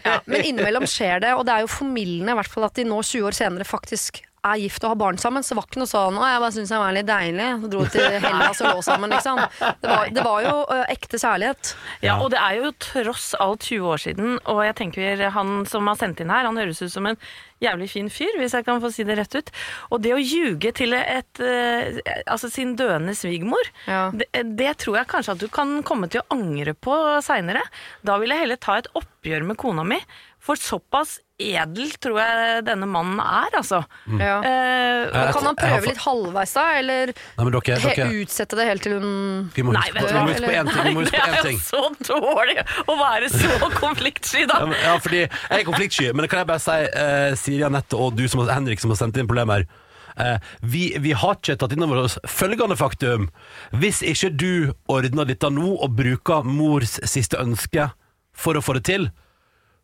Ja, men innimellom skjer det, og det er jo formildende i hvert fall at de nå 20 år senere faktisk er gift og har barn sammen. Så var ikke noe sånn 'Å, jeg bare syns jeg var litt deilig'. Så dro til Hellas og lå sammen, liksom. Det var, det var jo ø, ekte kjærlighet. Ja, og det er jo tross alt 20 år siden, og jeg tenker han som har sendt inn her, han høres ut som en jævlig fin fyr, hvis jeg kan få si det rett ut. Og det å ljuge til et, altså sin døende svigermor, Ja. det, det tror jeg kanskje at du kan komme til å angre på seinere. Da vil jeg heller ta et oppgjør med kona mi, For såpass edel tror jeg denne mannen er, altså. Ja. Eh, Kan han prøve fått- litt halvveis, da? Eller Nei, men dere, dere utsette det helt til hun vi må Nei, huske vet på, vi må huske på én ting. Nei, det er jo så dårlig å være så konfliktsky, da. Ja, fordi jeg er konfliktsky, men kan jeg bare si, eh, Siri Anette og du som har, Henrik som har sendt inn problemer eh, vi, vi har ikke tatt inn over oss følgende faktum. Hvis ikke du ordner dette nå og bruker mors siste ønske for å få det til,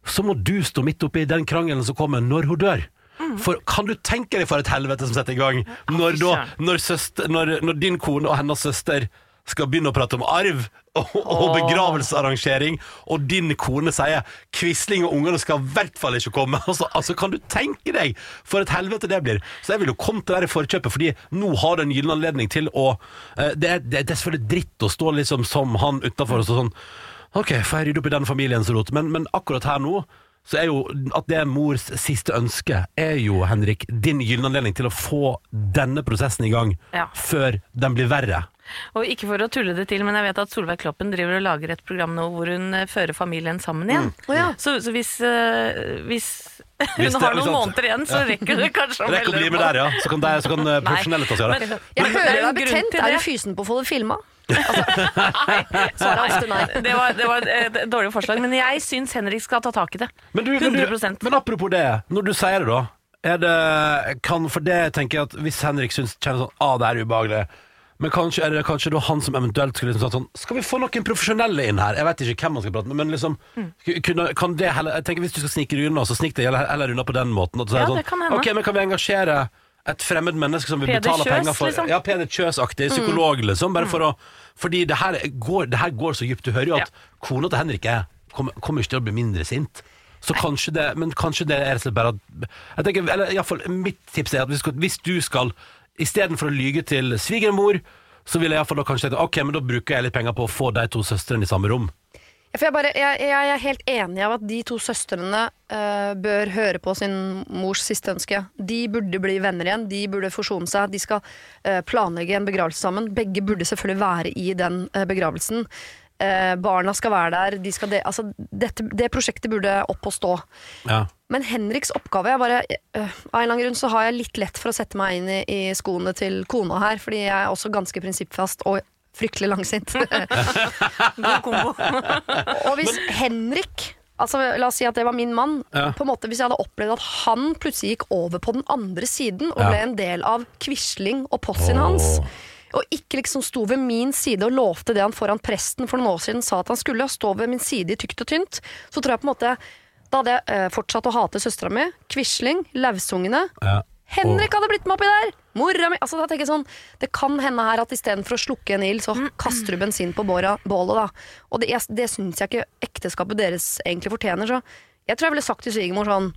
så må du stå midt oppi den krangelen som kommer når hun dør. For Kan du tenke deg for et helvete som setter i gang når, da, når, søster, når, når din kone og hennes søster skal begynne å prate om arv og, og begravelsesarrangering, og din kone sier 'Quisling og ungene skal i hvert fall ikke komme'. Altså, altså Kan du tenke deg for et helvete det blir? Så jeg vil jo komme til det i forkjøpet, fordi nå har du en gyllen anledning til å eh, det, er, det er selvfølgelig dritt å stå liksom som han utafor og sånn Ok, får jeg rydde opp i den familiens rot, men, men akkurat her nå så er jo at det er mors siste ønske, er jo, Henrik, din gylne anledning til å få denne prosessen i gang Ja. før den blir verre. Og ikke for å tulle det til, men jeg vet at Solveig Kloppen driver og lager et program nå hvor hun eh, fører familien sammen igjen. Å ja. Så, så hvis, uh, hvis hun har noen måneder igjen, så rekker det kanskje å bli med der, ja. Så kan, så kan eh, profesjonelle ta seg av det. Men- Jeg hører det deg en betent. Er det. du fysen på å få det filma? Altså, Svaret er ofte nei. Det var, det var et dårlig forslag, men jeg syns Henrik skal ta tak i det. Men, du, men, du, men apropos det, når du sier det da er det, kan, For det tenker jeg at hvis Henrik syns, kjenner sånn Ah, det er ubehagelig Men kanskje er det kanskje da han som eventuelt skulle liksom sagt sånn Skal vi få noen profesjonelle inn her? Jeg vet ikke hvem man skal prate med Men liksom Mm. kunne, Kan det heller Jeg tenker hvis du skal snike deg unna Så snik deg heller, unna på den måten at du sier Ja, sånn, det kan hende. Ok, men kan vi engasjere et fremmed menneske som vil Peder betale Kjøs, penger for liksom? Ja, Peder Kjøs-aktig Psykolog liksom Bare for å Fordi det her går, det her går så dypt. Du hører jo at kona til Henrik er Kommer, kommer ikke til å bli mindre sint. Så kanskje det, men kanskje det er bare at jeg tenker, eller i fall, Mitt tips er at hvis, hvis du skal Istedenfor å lyge til svigermor, så vil jeg iallfall kanskje tenke Ok, men da bruker jeg litt penger på å få de to søstrene i samme rom. For jeg, bare, jeg, jeg er helt enig av at de to søstrene uh, bør høre på sin mors siste ønske. De burde bli venner igjen, de burde forsone seg. De skal uh, planlegge en begravelse sammen. Begge burde selvfølgelig være i den uh, begravelsen. Barna skal være der. De skal de, altså, dette, det prosjektet burde opp og stå. Ja. Men Henriks oppgave er bare, Av en eller annen grunn så har jeg litt lett for å sette meg inn i, i skoene til kona her, fordi jeg er også ganske prinsippfast og fryktelig langsint. God kombo. og hvis Henrik Altså, La oss si at det var min mann. Ja. På en måte Hvis jeg hadde opplevd at han plutselig gikk over på den andre siden og Ja. ble en del av Quisling og possen hans, og ikke liksom sto ved min side og lovte det han foran presten for noen år siden sa at han skulle, stå ved min side i tykt og tynt, så tror jeg på en måte Da hadde jeg eh, fortsatt å hate søstera mi, Quisling, Lauvsungene. Ja. Henrik hadde blitt med oppi der! Mora mi altså, da tenker jeg sånn, Det kan hende her at istedenfor å slukke en ild, så kaster du bensin på bålet. da. Og det, det syns jeg ikke ekteskapet deres egentlig fortjener. Så jeg tror jeg ville sagt til svigermor sånn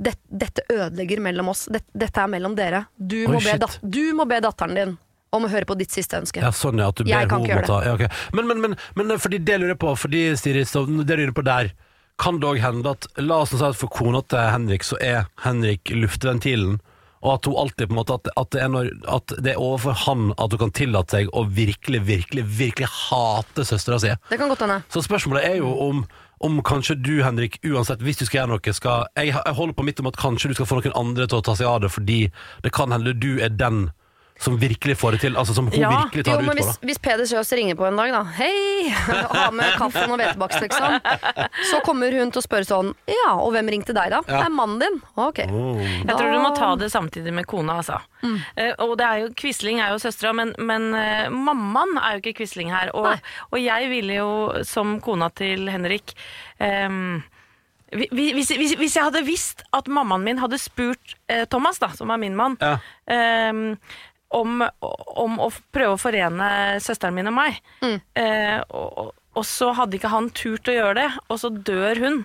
«Det- Dette ødelegger mellom oss. Dette, dette er mellom dere. Du Oi, må, be dat du må be datteren din om å høre på ditt siste ønske. Ja, sånn ja, at du Jeg kan ikke gjøre det. ja, okay. men, men, men, men fordi det lurer jeg på, fordi Siri, så det lurer på der Kan det òg hende at La oss si at for kona til Henrik så er Henrik luftventilen, og at hun alltid på en måte At, at, det, er når, at det er overfor han at hun kan tillate seg å virkelig, virkelig, virkelig hate søstera si. Det kan godt hende. Så spørsmålet er jo om om kanskje du, Henrik, uansett, hvis du skal gjøre noe skal, jeg, jeg holder på midt om at kanskje du skal få noen andre til å ta seg av det, fordi det kan hende du er den som virkelig får det til. Altså som hun Ja. virkelig Jo, tar det ut på. hvis, hvis Peder Sjøs ringer på en dag, da Hei! Ha med kaffen og hvetebakst, liksom. Så kommer hun til å spørre sånn Ja, og hvem ringte deg, da? Det er mannen din. Ok. Jeg tror du må ta det samtidig med kona, altså. Eh, og det er jo, Quisling er jo søstera, men, men uh, mammaen er jo ikke Quisling her. Og, og jeg ville jo, som kona til Henrik ehm, vi- vi- hvis, hvis, hvis jeg hadde visst at mammaen min hadde spurt eh, Thomas, da, som er min mann, Ja. ehm, om, om å prøve å forene søsteren min og meg. Eh, og, og- så hadde ikke han turt å gjøre det, og så dør hun.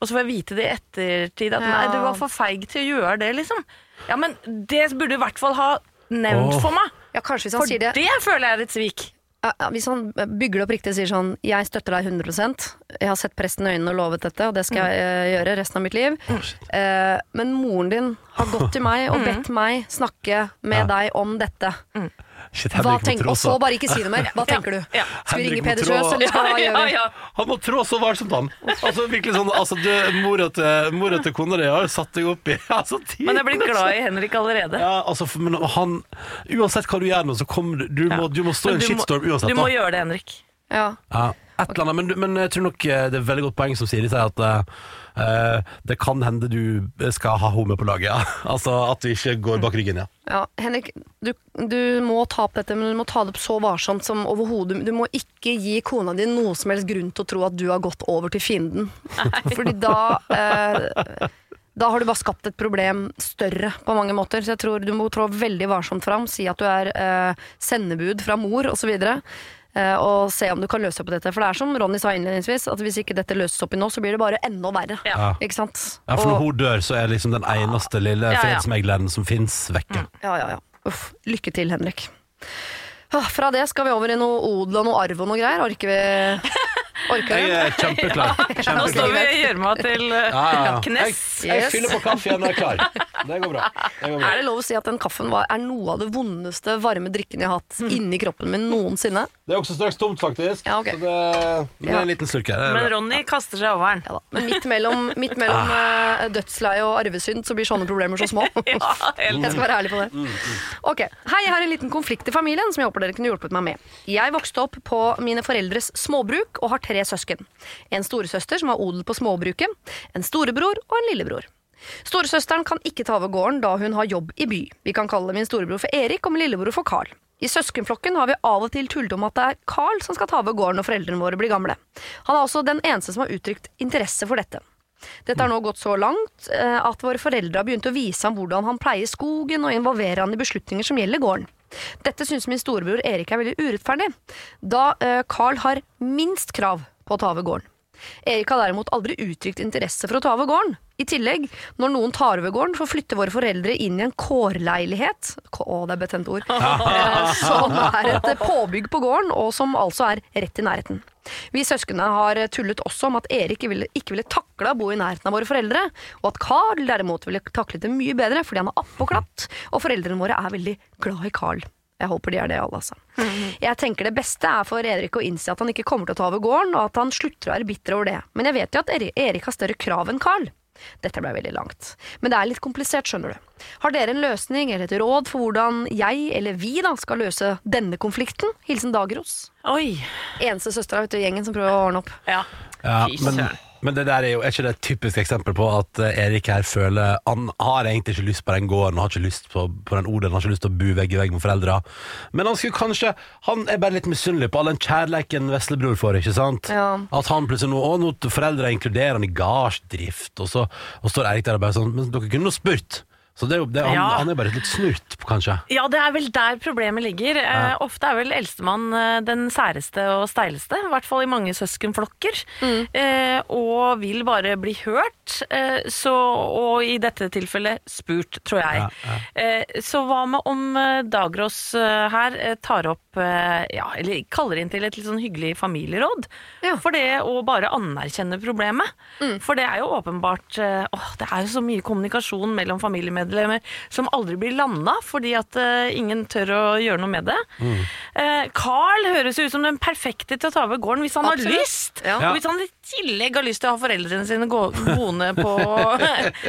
Og så får jeg vite det i ettertid at Ja. nei, du var for feig til å gjøre det, liksom. Ja, men det burde du i hvert fall ha nevnt oh. for meg. Ja, kanskje hvis han For sier det. det føler jeg er et svik. Hvis han bygger det opp riktig og sier sånn Jeg støtter deg 100% Jeg har sett presten i øynene og lovet dette, og det skal jeg eh, gjøre resten av mitt liv. Eh, men moren din har gått til meg og bedt meg snakke med deg om dette. Shit, Hva Henrik må trå Og så bare ikke si noe mer. Hva tenker du? Ja. Skal vi ringe Peder Sjøs, eller hva gjør vi? Han må trå så varsomt, han. Altså virkelig sånn altså, du, Mora til, mora til kona di har jo satt deg opp i altså. Men jeg blir glad i Henrik allerede. Ja, altså, for- men han Uansett hva du gjør nå, så kommer du Du må, du må stå i en shitstorm uansett. Du må da. gjøre det, Henrik. Ja. Ja, et eller annet, men, men jeg tror nok eh, det er et veldig godt poeng som Siri sier, at uh, det kan hende du skal ha henne med på laget. Ja. Altså at du ikke går bak ryggen, ja. Ja, Henrik, du, du må ta opp dette, men du må ta det opp så varsomt som overhodet Du må ikke gi kona di noe som helst grunn til å tro at du har gått over til fienden. Fordi da uh, Da har du bare skapt et problem større på mange måter. Så jeg tror du må trå veldig varsomt fram. Si at du er eh, sendebud fra mor osv. Eh, og se om du kan løse opp i dette. For det er som Ronny sa innledningsvis, at hvis ikke dette løses opp i nå, så blir det bare enda verre. Ja. Ikke sant? ja for når Og- hun dør, så er liksom den eneste lille Ja, ja. fredsmegleren som fins, vekke. Ja, ja, ja. Uff. Lykke til, Henrik. Ah, Fra det skal vi over i noe odel og noe arv og noe greier. Orker vi Orker Jeg er kjempeklar. Nå står vi i gjørma til Ja, ja, ja. Jeg, knes. jeg fyller på kaffe igjen når jeg er klar. Det går bra. Det går bra. Er det lov å si at den kaffen var, er noe av det vondeste varme drikken jeg har hatt inni kroppen min noensinne? Det er også straks tomt, faktisk. Ja, okay. Så det, det er Ja. en liten slurk her. Er Men. Ronny kaster seg over den. Ja. Men midt mellom, midt mellom ah. dødsleie og arvesynd så blir sånne problemer så små. Ja, Jeg skal være ærlig på det. Ok, Hei, jeg har en liten konflikt i familien som jeg håper dere kunne hjulpet meg med. Jeg vokste opp på mine foreldres småbruk og har tre søsken. En storesøster som har odel på småbruket, en storebror og en lillebror. Storesøsteren kan ikke ta over gården da hun har jobb i by. Vi kan kalle min storebror for Erik og min lillebror for Carl. I søskenflokken har vi av og til tullet om at det er Carl som skal ta over gården når foreldrene våre blir gamle. Han er også den eneste som har uttrykt interesse for dette. Dette har nå gått så langt eh, at våre foreldre har begynt å vise ham hvordan han pleier skogen og involvere han i beslutninger som gjelder gården. Dette syns min storebror Erik er veldig urettferdig, da eh, Carl har minst krav på å ta over gården. Erik har derimot aldri uttrykt interesse for å ta over gården. I tillegg, når noen tar over gården, så flytter våre foreldre inn i en kårleilighet Å, det er betent ord. eh, som er et påbygg på gården, og som altså er rett i nærheten. Vi søsknene har tullet også om at Erik ikke ville, ikke ville takle å bo i nærheten av våre foreldre, og at Carl derimot ville taklet det mye bedre fordi han er appåklatt, og foreldrene våre er veldig glad i Carl. Jeg håper de er det, alle, altså. Jeg tenker det beste er for Erik å innse at han ikke kommer til å ta over gården, og at han slutter å være bitter over det. Men jeg vet jo at Erik har større krav enn Carl. Dette ble veldig langt. Men det er litt komplisert, skjønner du. Har dere en løsning eller et råd for hvordan jeg, eller vi, da, skal løse denne konflikten? Hilsen Dagros. Oi. Eneste søstera i gjengen som prøver å ordne opp. Ja. Ja, men. Men det der er jo er ikke det et typisk eksempel på at eh, Erik her føler Han har egentlig ikke lyst på den gården, har ikke lyst på, på den odelen, har ikke lyst til å bo vegg i vegg med foreldra. Men han skulle kanskje Han er bare litt misunnelig på all den kjærleiken veslebror får, ikke sant? Ja. At han plutselig nå Å, nå foreldra inkluderer han i gardsdrift, og så og står Erik der og bare sånn Men dere kunne nå spurt. Så det er jo, det, han, Ja. han er bare litt snurt, kanskje. Ja, det er vel der problemet ligger. Eh, ofte er vel eldstemann eh, den særeste og steileste, i hvert fall i mange søskenflokker. Eh, og vil bare bli hørt, eh, så, og i dette tilfellet spurt, tror jeg. Ja, Eh, så hva med om eh, Dagros eh, her eh, tar opp, eh, ja, eller kaller inn til et litt sånn hyggelig familieråd, Ja. for det å bare anerkjenne problemet. For det er jo åpenbart, eh, åh, det er jo så mye kommunikasjon mellom familiemedlemmer som aldri blir landa, fordi at eh, ingen tør å gjøre noe med det. Eh, Carl høres ut som den perfekte til å ta over gården hvis han Absolutt. har lyst. Ja. Og hvis han i tillegg har lyst til å ha foreldrene sine gående på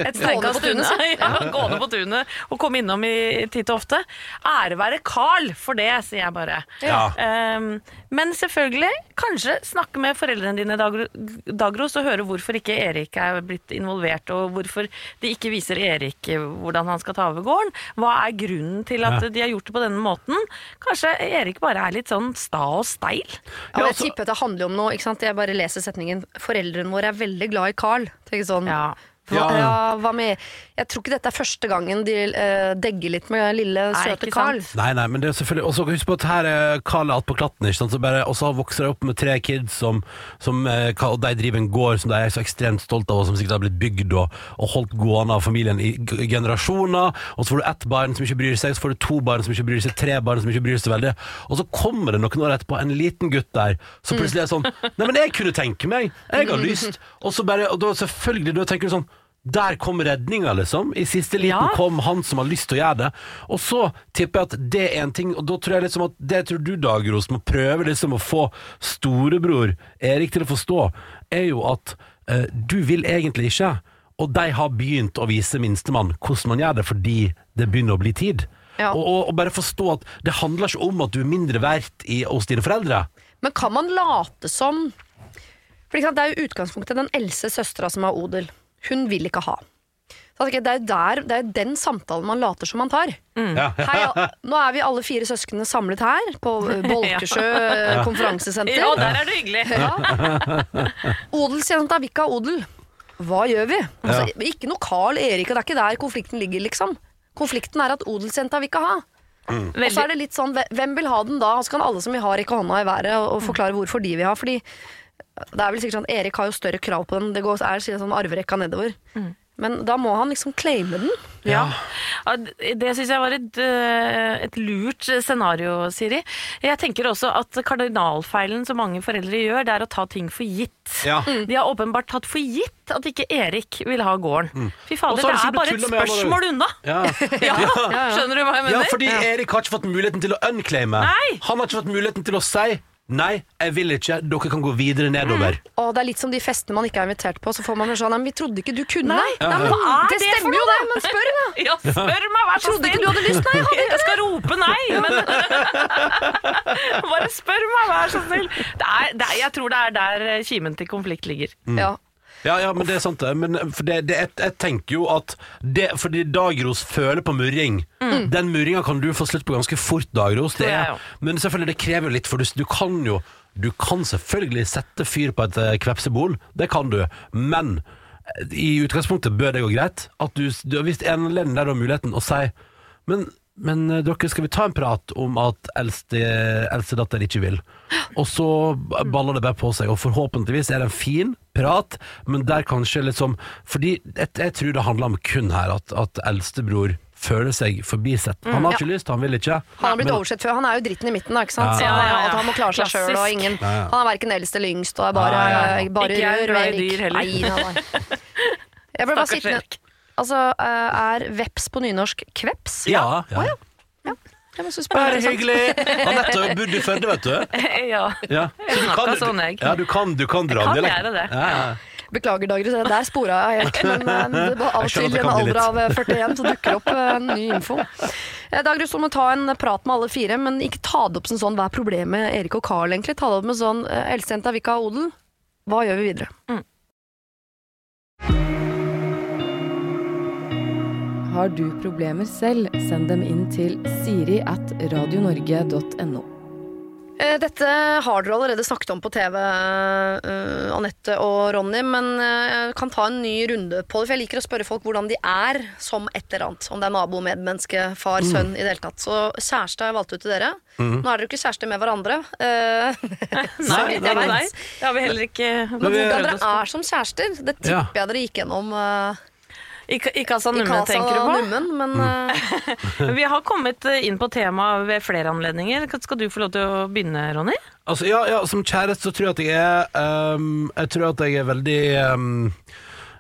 et unna. Ja, gående på tunet og komme innom i titt og ofte. Ære være Carl for det, sier jeg bare. Ja. Um, men selvfølgelig, kanskje snakke med foreldrene dine, Dagro- Dagros, og høre hvorfor ikke Erik er blitt involvert, og hvorfor de ikke viser Erik hvordan han skal ta over gården. Hva er grunnen til at Ja. de har gjort det på denne måten? Kanskje Erik bare er litt sånn sta og steil? Ja, jeg altså- tipper at det handler om noe. ikke sant? Jeg bare leser setningen 'Foreldrene våre er veldig glad i Carl'. Tenker sånn, Ja. Hva, Ja. ja, hva med Jeg tror ikke dette er første gangen de eh, degger litt med lille, Nei, søte ikke Carl. sant? Nei, nei, men det er selvfølgelig også Husk på at her er Karl alt på klatten, ikke sant? Så bare, og så vokser de opp med tre kids som, som eh, Og de driver en gård som de er så ekstremt stolt av, og som sikkert har blitt bygd og, og holdt gående av familien i g- generasjoner. Og så får du ett barn som ikke bryr seg, så får du to barn som ikke bryr seg, tre barn som ikke bryr seg veldig. Og så kommer det noen år etterpå en liten gutt der som plutselig er sånn Nei, men jeg kunne tenke meg, jeg har lyst. Og så bare, og da selvfølgelig, da tenker du sånn Der kom redninga, liksom. I siste liten Ja. kom han som har lyst til å gjøre det. Og så tipper jeg at det er en ting, og da tror jeg liksom at det tror du, Dagros, må prøve liksom å få storebror Erik til å forstå, er jo at eh, du vil egentlig ikke, og de har begynt å vise minstemann hvordan man gjør det, fordi det begynner å bli tid. Ja. Og, og, og bare forstå at det handler ikke om at du er mindre verdt i, hos dine foreldre. Men kan man late som For Det er jo utgangspunktet den eldste søstera som har odel. Hun vil ikke ha. Så jeg det er der, det er den samtalen man later som man tar. Ja. Hei, nå er vi alle fire søsknene samlet her på eh, Bolkesjø ja. konferansesenter. Ja, der er det hyggelig. Odelsjenta vil ikke ha odel. Hva gjør vi? Altså, Ikke noe Carl Erik, og det er ikke der konflikten ligger, liksom. Konflikten er at odelsjenta vil ikke ha. Og så er det litt sånn, Hvem vil ha den da? Og så kan alle som vil ha, rekke hånda i været og, og forklare hvorfor de vil ha. Fordi det er vel sikkert sånn Erik har jo større krav på den. Det går, er sånn arverekka nedover. Men da må han liksom claime den. Ja. Ja, Det syns jeg var et, et lurt scenario, Siri. Jeg tenker også at kardinalfeilen som mange foreldre gjør, det er å ta ting for gitt. Ja. De har åpenbart tatt for gitt at ikke Erik vil ha gården. Fy fader, det, det er bare et spørsmål unna! Ja. Ja, Skjønner du hva jeg mener? Ja, fordi Erik har ikke fått muligheten til å unclaime. Nei. Han har ikke fått muligheten til å si Nei, jeg vil ikke, dere kan gå videre nedover. Og det er litt som de festene man ikke er invitert på. Så får man sånn Nei, men vi trodde ikke du kunne. Nei, Nei, men, hva er det det for stemmer jo det, men spør, da. Ja, spør meg, vær så Trodde ikke du hadde lyst? Nei, jeg hadde Jeg skal rope nei, men Bare spør meg, vær så snill. Det er, det er, jeg tror det er der kimen til konflikt ligger. Ja. Ja, ja, men det er sant det. Men for det, det, jeg, jeg tenker jo at det, Fordi Dagros føler på murring. Den murringa kan du få slutt på ganske fort, Dagros. Det er, men selvfølgelig, det krever jo litt, for du, du kan jo Du kan selvfølgelig sette fyr på et eh, kvepsebol. Det kan du. Men i utgangspunktet bør det gå greit. At du, du Hvis en anledning der du har muligheten å si Men men eh, dere, skal vi ta en prat om at eldste, eldste datter ikke vil? Og så baller det bare på seg, og forhåpentligvis er det en fin prat, men der kanskje liksom Fordi jeg, jeg tror det handler om kun her at, at eldstebror føler seg forbisett. Han har ikke lyst, han vil ikke. Han har blitt men- oversett før. Han er jo dritten i midten, da, ikke sant? Ja. Ja, ja, ja. at han må klare seg sjøl, og ingen Ja, ja. Han er verken eldst eller yngst, og er bare, Ja, ja, ja. bare Ikke jeg er glad i dyr heller. Nei, nei, nei. Jeg ble bare sittende. Altså, eh, er veps på nynorsk kveps? Ja, ja. Jeg må synes Bare det hyggelig! Anette har jo bodd i Førde, vet du. Ja. Ja. Så du kan, sånn, jeg. ja, du kan, du kan dra Jeg kan gjøre det. Ja, ja. Beklager, Dagrid, der spora jeg helt. Men eh, det var av og til i en alder av eh, 41 så dukker opp en ny info. Eh, Dagrid, så må ta en prat med alle fire, men ikke ta det opp som sånn hva er problemet med Erik og Carl, egentlig. Ta det opp med sånn eh, eldstejenta vil ikke ha odel. Hva gjør vi videre? Har du problemer selv, send dem inn til siri at radionorge.no. Eh, Dette har dere allerede snakket om på TV, eh, Anette og Ronny, men eh, jeg kan ta en ny runde på det. For jeg liker å spørre folk hvordan de er som et eller annet. Om det er nabo, medmenneske, far, sønn i det hele tatt. Så kjæreste har jeg valgt ut til dere. Nå er dere jo ikke kjærester med hverandre. Nei, det, nei, det har vi heller ikke Men vi- hvordan dere er som kjærester, det tipper Ja. jeg dere gikk gjennom uh, I, i Casa Numme, tenker du på? Nummen, men uh... Vi har kommet eh, inn på temaet ved flere anledninger. Skal du få lov til å begynne, Ronny? Altså, ja, ja, som kjæreste så tror jeg at jeg er um, Jeg tror at jeg er veldig um,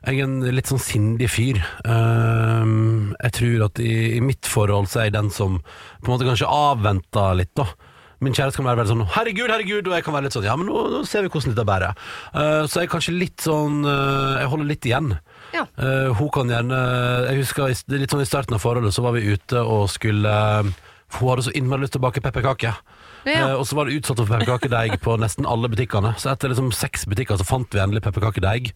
Jeg er en litt sånn sindig fyr. Um, jeg tror at i, i mitt forhold så er jeg den som på en måte kanskje avventer litt, da. Min kjæreste kan være veldig sånn 'herregud, herregud', og jeg kan være litt sånn 'ja, men nå, nå ser vi hvordan dette bærer'. Uh, så jeg er kanskje litt sånn uh, Jeg holder litt igjen. Ja. Eh, hun kan gjerne Jeg husker i- det er litt sånn i starten av forholdet Så var vi ute og skulle eh, Hun hadde så innmari lyst til å bake pepperkake Ja. Eh, Og så var det utsatt for pepperkakedeig På nesten alle butikkene Så etter liksom seks butikker så fant vi endelig pepperkakedeig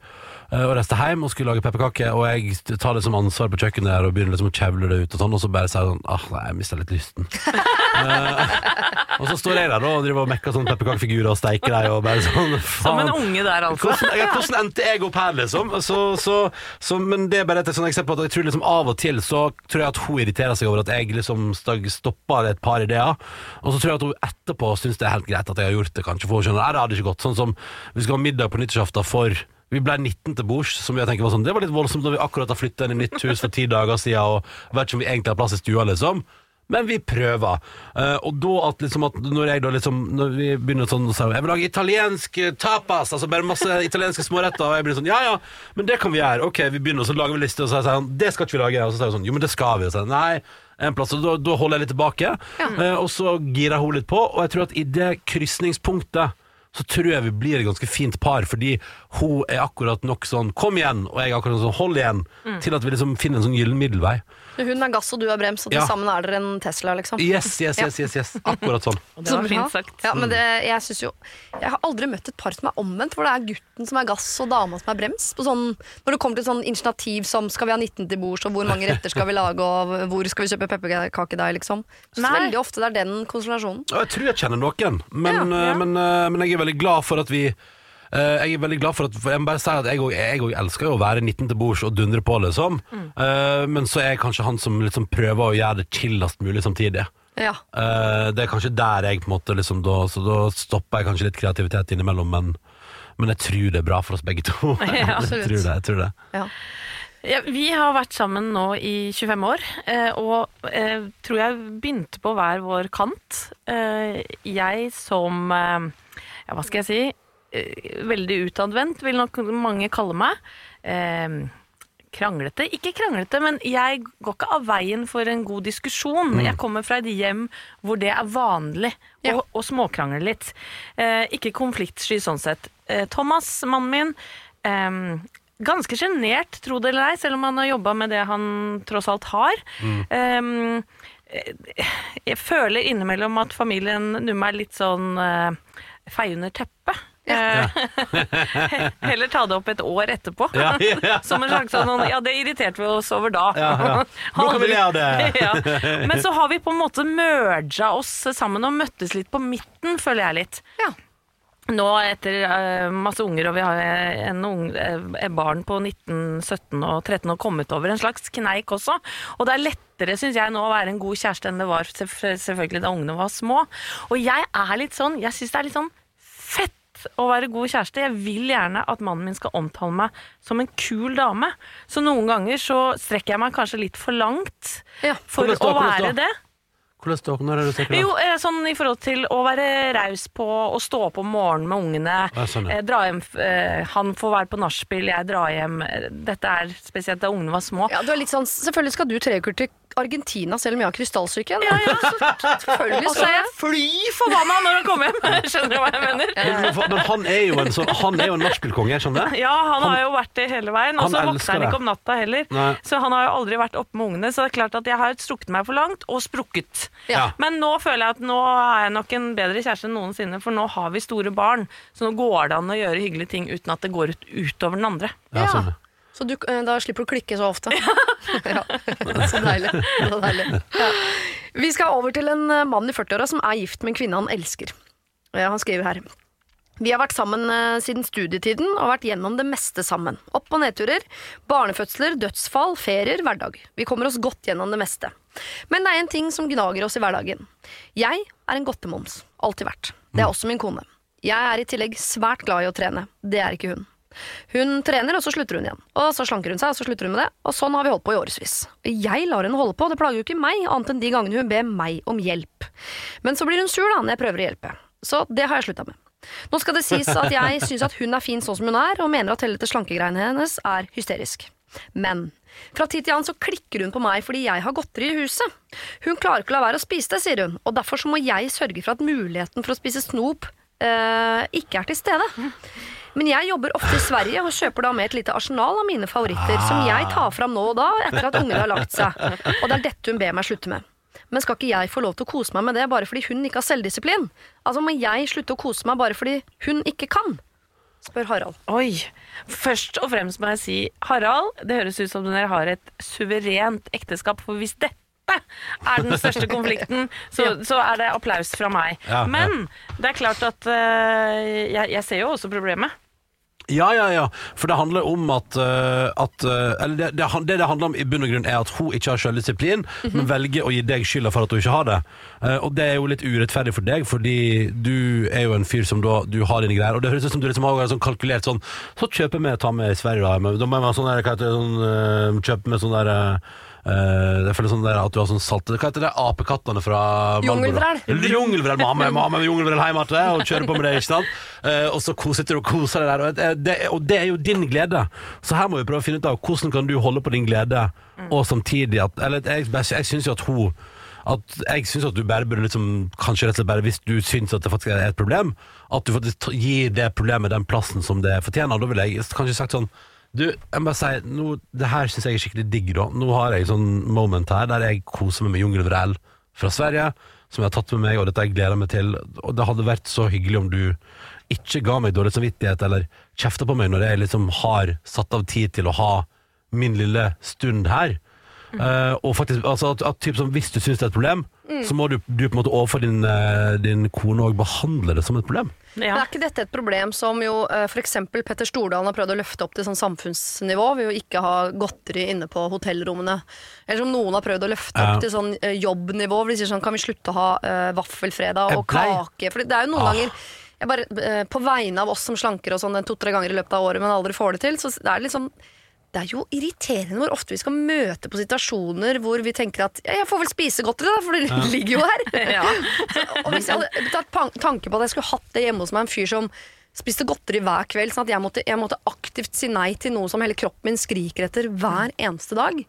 Og reiste hjem og skulle lage pepperkaker. Og jeg tar det som ansvar på kjøkkenet der Og begynner liksom å kjevle det ut og sånn Og så bare sier jeg sånn Ah, nei, jeg mistet litt lysten uh, Og så står jeg der da Og driver og mekker sånne pepperkakefigurer Og steiker dem. Og bare sånn Som en unge der, altså. Hvordan, hvordan endte jeg opp her, liksom? Så, så, så, men det er bare et sånn eksempel at jeg tror liksom av og til så tror jeg at hun irriterer seg over at jeg liksom stopper et par ideer. Og så tror jeg at hun etterpå syns det er helt greit at jeg har gjort det, kanskje. For hun skjønner at det hadde ikke gått. Sånn som vi skal ha middag på nyttårsaften for vi ble 19 til bords, som jeg tenker var sånn Det var litt voldsomt når vi akkurat har flytta inn i nytt hus for ti dager siden og vet ikke om vi egentlig har plass i stua, liksom. men vi prøver. Uh, og da at liksom at når jeg da liksom Når vi begynner sånn å si Jeg vil lage italiensk eh, tapas, altså bare masse italienske småretter, og jeg blir sånn Ja ja, men det kan vi gjøre. Ok, vi begynner, og så lager vi liste, og så sier han det skal ikke vi lage. Og så sier hun sånn Jo, men det skal vi. Og så sier nei. En plass, og da, da holder jeg litt tilbake, eh, og så girer hun litt på. Og jeg tror at i det krysningspunktet så tror jeg vi blir et ganske fint par, fordi hun er akkurat nok sånn 'kom igjen', og jeg er akkurat sånn 'hold igjen', til at vi liksom finner en sånn gyllen middelvei. Hun er gass og du er brems, og til Ja. sammen er dere en Tesla, liksom. Yes, yes, yes, yes, yes. Akkurat sånn. Og det var Så bra. fint sagt. Ja, men det, jeg synes jo Jeg har aldri møtt et par som er omvendt, hvor det er gutten som er gass og dama som er brems. På sånn, når det kommer til sånn initiativ som skal vi ha 19 til bords, og hvor mange retter skal vi lage, og hvor skal vi kjøpe pepperkakedeig, liksom. Så Nei. veldig ofte det er den konstellasjonen. Jeg tror jeg kjenner noen, men, Ja, eh, ja. men, eh, men jeg er veldig glad for at vi jeg er veldig glad for at for Jeg må bare si at jeg òg elsker jo å være 19 til bords og dundre på, liksom. Eh, men så er jeg kanskje han som liksom prøver å gjøre det chillest mulig samtidig. Ja. Eh, det er kanskje der jeg på en måte liksom da, Så da stopper jeg kanskje litt kreativitet innimellom, men, men jeg tror det er bra for oss begge to. Ja, jeg tror det, jeg tror det. ja. Ja, vi har vært sammen nå i 25 år, eh, og eh, tror jeg begynte på hver vår kant. Eh, jeg som eh, Ja, hva skal jeg si? Eh, veldig utadvendt, vil nok mange kalle meg. Eh, kranglete. Ikke kranglete, men jeg går ikke av veien for en god diskusjon. Jeg kommer fra et hjem hvor det er vanlig Ja. å, å småkrangle litt. Eh, ikke konfliktsky sånn sett. Eh, Thomas, mannen min, eh, ganske sjenert, tro det eller ei, selv om han har jobba med det han tross alt har. Eh, jeg føler innimellom at familien Numme er litt sånn uh, feie under teppet. Eh, Heller ta det opp et år etterpå. Ja, ja. Som en slags sånn Ja, det irriterte vi oss over da. Ja, ja. Nå kan vi le av det. ja. Men så har vi på en måte merga oss sammen og møttes litt på midten, føler jeg litt. Ja. Nå etter uh, masse unger, og vi har en unge, eh, barn på 19, 17 og 13 og kommet over en slags kneik også. Og det er lettere, syns jeg, nå å være en god kjæreste enn det var selvfølgelig da ungene var små. Og jeg er litt sånn, jeg syns det er litt sånn fett å være god kjæreste. Jeg vil gjerne at mannen min skal omtale meg som en kul dame. Så noen ganger så strekker jeg meg kanskje litt for langt Ja. for å være det. Hvordan da? Når er du tenker Jo, eh, sånn i forhold til å være raus på å stå opp om morgenen med ungene. Ja, sånn, ja. eh, dra hjem, eh, han får være på nachspiel, jeg drar hjem. Dette er spesielt da ungene var små. Ja, du er litt sånn, selvfølgelig skal du tre uker til Argentina selv om jeg har krystallsyke. Ja, ja, Selvfølgelig og så er jeg fly forbanna når han kommer hjem! Skjønner du hva jeg mener? Men, men han er jo en sånn Han er jo en nachspielkonge, skjønner du? Ja, han, har jo vært det hele veien. Og så våkner han ikke om natta heller. Nei. Så han har jo aldri vært oppe med ungene. Så det er klart at jeg har strukket meg for langt, og sprukket. Ja. Men nå føler jeg at nå er jeg nok en bedre kjæreste enn noensinne, for nå har vi store barn. Så nå går det an å gjøre hyggelige ting uten at det går ut utover den andre. Ja, sånn. Så du, eh, da slipper du å klikke så ofte. ja. Så deilig. Så deilig. Vi skal over til en eh, mann i 40-åra som er gift med en kvinne han elsker. Eh, Han skriver her. Vi har vært sammen eh, siden studietiden og vært gjennom det meste sammen. Opp- og nedturer, barnefødsler, dødsfall, ferier, hverdag. Vi kommer oss godt gjennom det meste. Men det er en ting som gnager oss i hverdagen. Jeg er en godtemoms. Alltid vært. Det er også min kone. Jeg er i tillegg svært glad i å trene. Det er ikke hun. Hun trener, og så slutter hun igjen. Og så slanker hun seg, og så slutter hun med det. Og sånn har vi holdt på i årevis. Jeg lar henne holde på, det plager jo ikke meg, annet enn de gangene hun ber meg om hjelp. Men så blir hun sur da, når jeg prøver å hjelpe. Så det har jeg slutta med. Nå skal det sies at jeg syns at hun er fin sånn som hun er, og mener at hele dette slankegreiene hennes er hysterisk. Men fra tid til annen så klikker hun på meg fordi jeg har godteri i huset. Hun klarer ikke å la være å spise det, sier hun, og derfor så må jeg sørge for at muligheten for å spise snop eh, ikke er til stede. Men jeg jobber ofte i Sverige og kjøper da med et lite arsenal av mine favoritter, som jeg tar fram nå og da etter at ungene har lagt seg. Og det er dette hun ber meg slutte med. Men skal ikke jeg få lov til å kose meg med det bare fordi hun ikke har selvdisiplin? Altså Må jeg slutte å kose meg bare fordi hun ikke kan? Spør Harald. Oi. Først og fremst må jeg si, Harald, det høres ut som dere har et suverent ekteskap. For hvis dette er den største konflikten, så, så er det applaus fra meg. Ja, ja. Men det er klart at uh, jeg, jeg ser jo også problemet. Ja, ja, ja. For det handler om at, uh, at uh, Eller det, det, det det handler om i bunn og grunn, er at hun ikke har selvdisiplin, men velger å gi deg skylda for at hun ikke har det. Uh, og det er jo litt urettferdig for deg, fordi du er jo en fyr som da Du har dine greier. Og det høres ut som du liksom har sånn kalkulert sånn Så kjøper vi tar med i Sverige, da. Men da må jeg sånn der, sånn, kjøpe med sånn der eh, Jeg føler sånn der at du har sånn salte Hva heter det? Apekattene fra? Jungelvrel. Jungelvrel. Mamma, mamma med jungelvrel hjemme til og kjører på med det, ikke sant? Uh, og så sitter du og koser deg der. Og det, det, og det er jo din glede. Så her må vi prøve å finne ut av hvordan kan du holde på din glede, og samtidig at Eller jeg, jeg syns jo at hun at jeg syns at du bare burde liksom Kanskje rett og slett bare hvis du syns at det faktisk er et problem, at du faktisk gir det problemet den plassen som det fortjener. Da ville jeg kanskje sagt sånn Du, jeg må bare si nå, Det her syns jeg er skikkelig digg, da. Nå har jeg sånn moment her der jeg koser meg med jungelvrel fra Sverige, som jeg har tatt med meg, og dette jeg gleder meg til. Og det hadde vært så hyggelig om du ikke ga meg dårlig samvittighet eller kjefta på meg når jeg liksom har satt av tid til å ha min lille stund her. Eh, og faktisk, altså at, at typ som Hvis du syns det er et problem, så må du, du på en måte overfor din, eh, din kone og behandle det som et problem. Men er ikke dette et problem som jo uh, f.eks. Petter Stordalen har prøvd å løfte opp til sånn samfunnsnivå ved å ikke ha godteri inne på hotellrommene? Eller som noen har prøvd å løfte Ja. opp til sånn eh, jobbnivå, hvor de sier sånn kan vi slutte å ha uh, vaffelfredag og kake? For det er jo noen Ah. ganger jeg bare, uh, På vegne av oss som slanker og sånn to-tre ganger i løpet av året, men aldri får det til, så det er liksom det er jo irriterende hvor ofte vi skal møte på situasjoner hvor vi tenker at ja, jeg får vel spise godteri, da, for det ligger jo her. Ja. Og hvis jeg hadde tatt tanke på at jeg skulle hatt det hjemme hos meg, en fyr som spiste godteri hver kveld, sånn at jeg måtte, jeg måtte aktivt si nei til noe som hele kroppen min skriker etter hver eneste dag.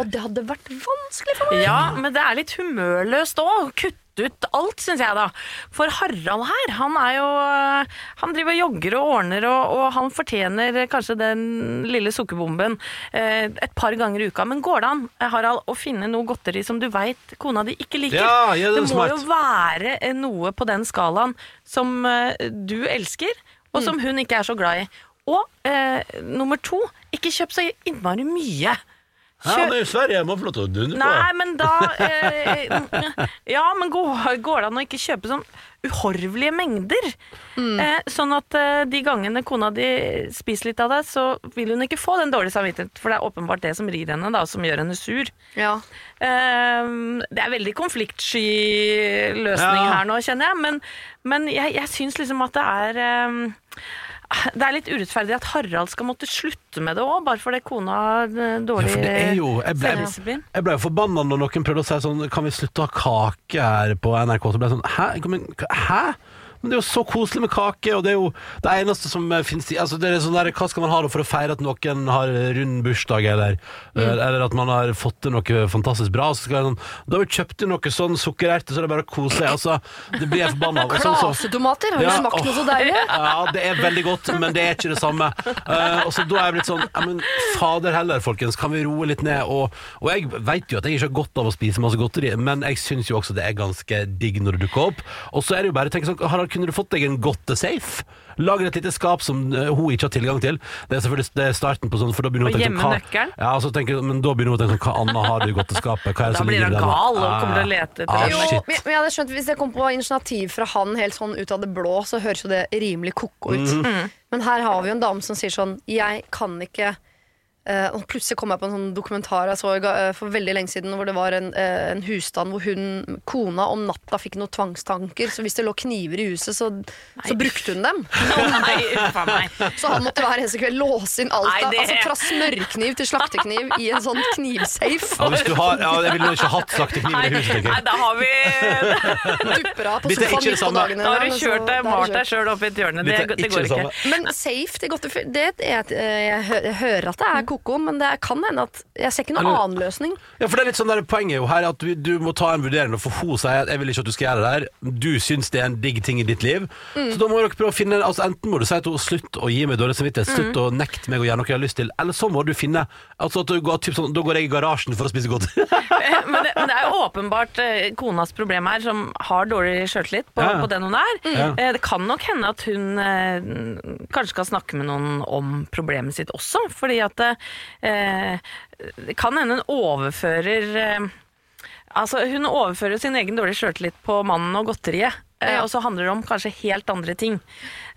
Og det hadde vært vanskelig for meg. Ja, men det er litt humørløst òg. Ut alt, syns jeg, da. For Harald her, han er jo Han driver og jogger og ordner, og, og han fortjener kanskje den lille sukkerbomben eh, et par ganger i uka. Men går det an, eh, Harald, å finne noe godteri som du veit kona di ikke liker? Ja, ja, det det må smart. jo være eh, noe på den skalaen som eh, du elsker, og som hun ikke er så glad i. Og eh, nummer to, ikke kjøp så innmari mye. Ja, han er i Sverige jeg må få lov til å dundre på. Nei, men da eh, Ja, men går, går det an å ikke kjøpe sånn uhorvelige mengder? Eh, sånn at eh, de gangene kona di spiser litt av det, så vil hun ikke få den dårlige samvittigheten. For det er åpenbart det som rir henne, da, som gjør henne sur. Ja. Eh, det er veldig konfliktsky løsning Ja. her nå, kjenner jeg. Men, men jeg, jeg syns liksom at det er eh, det er litt urettferdig at Harald skal måtte slutte med det òg, bare fordi kona har dårlig Ja, dårlig er jo Jeg ble, selvdisiplin. jeg ble jo forbanna når noen prøvde å si sånn Kan vi slutte å ha kake her på NRK? Så ble jeg sånn Hæ? Hæ? Men det er jo så koselig med kake, og det er jo det eneste som eh, finnes i altså det er sånn der, Hva skal man ha for å feire at noen har rund bursdag, eller, Mm. eh, eller at man har fått til noe fantastisk bra? Så skal jeg sånn, da har vi kjøpt inn noe sånn sukkererte, så det er bare å kose seg. Altså, det blir jeg forbanna av. Klasetomater, har du Ja, smakt noe så deilig? ja, det er veldig godt, men det er ikke det samme. Uh, og så Da er jeg blitt sånn ja, men Fader heller, folkens, kan vi roe litt ned? Og, og jeg vet jo at jeg ikke har godt av å spise masse godteri, men jeg syns jo også det er ganske digg når det dukker opp. Og så er det jo bare å tenke sånn Harald, kunne du fått deg en godtesafe? Lager et lite skap som eh, hun ikke har tilgang til. Det er selvfølgelig det er starten på sånn, for da begynner hun å tenke gjemme nøkkelen? Ja, så tenker, men da begynner hun å tenke sånn Hva annet har du i godteskapet? Hva er det Da som blir ligger han gal og Ah, kommer til å lete etter ah, det. Jo, shit. men men jeg hadde skjønt Hvis det kom på initiativ fra han helt sånn ut av det blå, så høres jo det rimelig ko-ko ut. Mhm. Men her har vi jo en dame som sier sånn Jeg kan ikke eh, og Plutselig kom jeg på en sånn dokumentar jeg så uh, for veldig lenge siden, hvor det var en, uh, en husstand hvor hun, kona om natta fikk noen tvangstanker. Så hvis det lå kniver i huset, så, så brukte hun dem. No, nei, meg. Så han måtte hver eneste kveld låse inn alt. Nei, det- Altså Fra smørkniv til slaktekniv i en sånn knivsafe. Ja, hvis du har, ja, jeg ville ikke hatt slaktekniv i huset, nei, da har vi Dupper av på er sofaen midt på dagen dagene. Da har du kjørt da er deg, malt deg sjøl opp i et hjørne. Det, det går ikke. Men safe det, godtefyr det er et, jeg, hø- jeg hører at det er koko, men det kan hende at jeg ser ikke noen annen løsning. Ja, for det er litt sånn der, Poenget er jo her at du, du må ta en vurdering. For hun sier at 'jeg vil ikke at du skal gjøre det der'. Du syns det er en digg ting i ditt liv. Så da må dere prøve å finne altså Enten må du si til henne 'slutt å gi meg dårlig samvittighet', slutt å nekte meg å gjøre noe jeg har lyst til, eller så må du finne altså at du går, typ sånn, Da går jeg i garasjen for å spise godt. Men det, men det er jo åpenbart eh, konas problem her, som har dårlig sjøltillit på, Ja. på den hun er. Ja. Eh, Det kan nok hende at hun eh, kanskje skal snakke med noen om problemet sitt også, fordi at det kan hende hun overfører eh, Altså, hun overfører sin egen dårlige sjøltillit på mannen og godteriet. eh, Ja. Og så handler det om kanskje helt andre ting.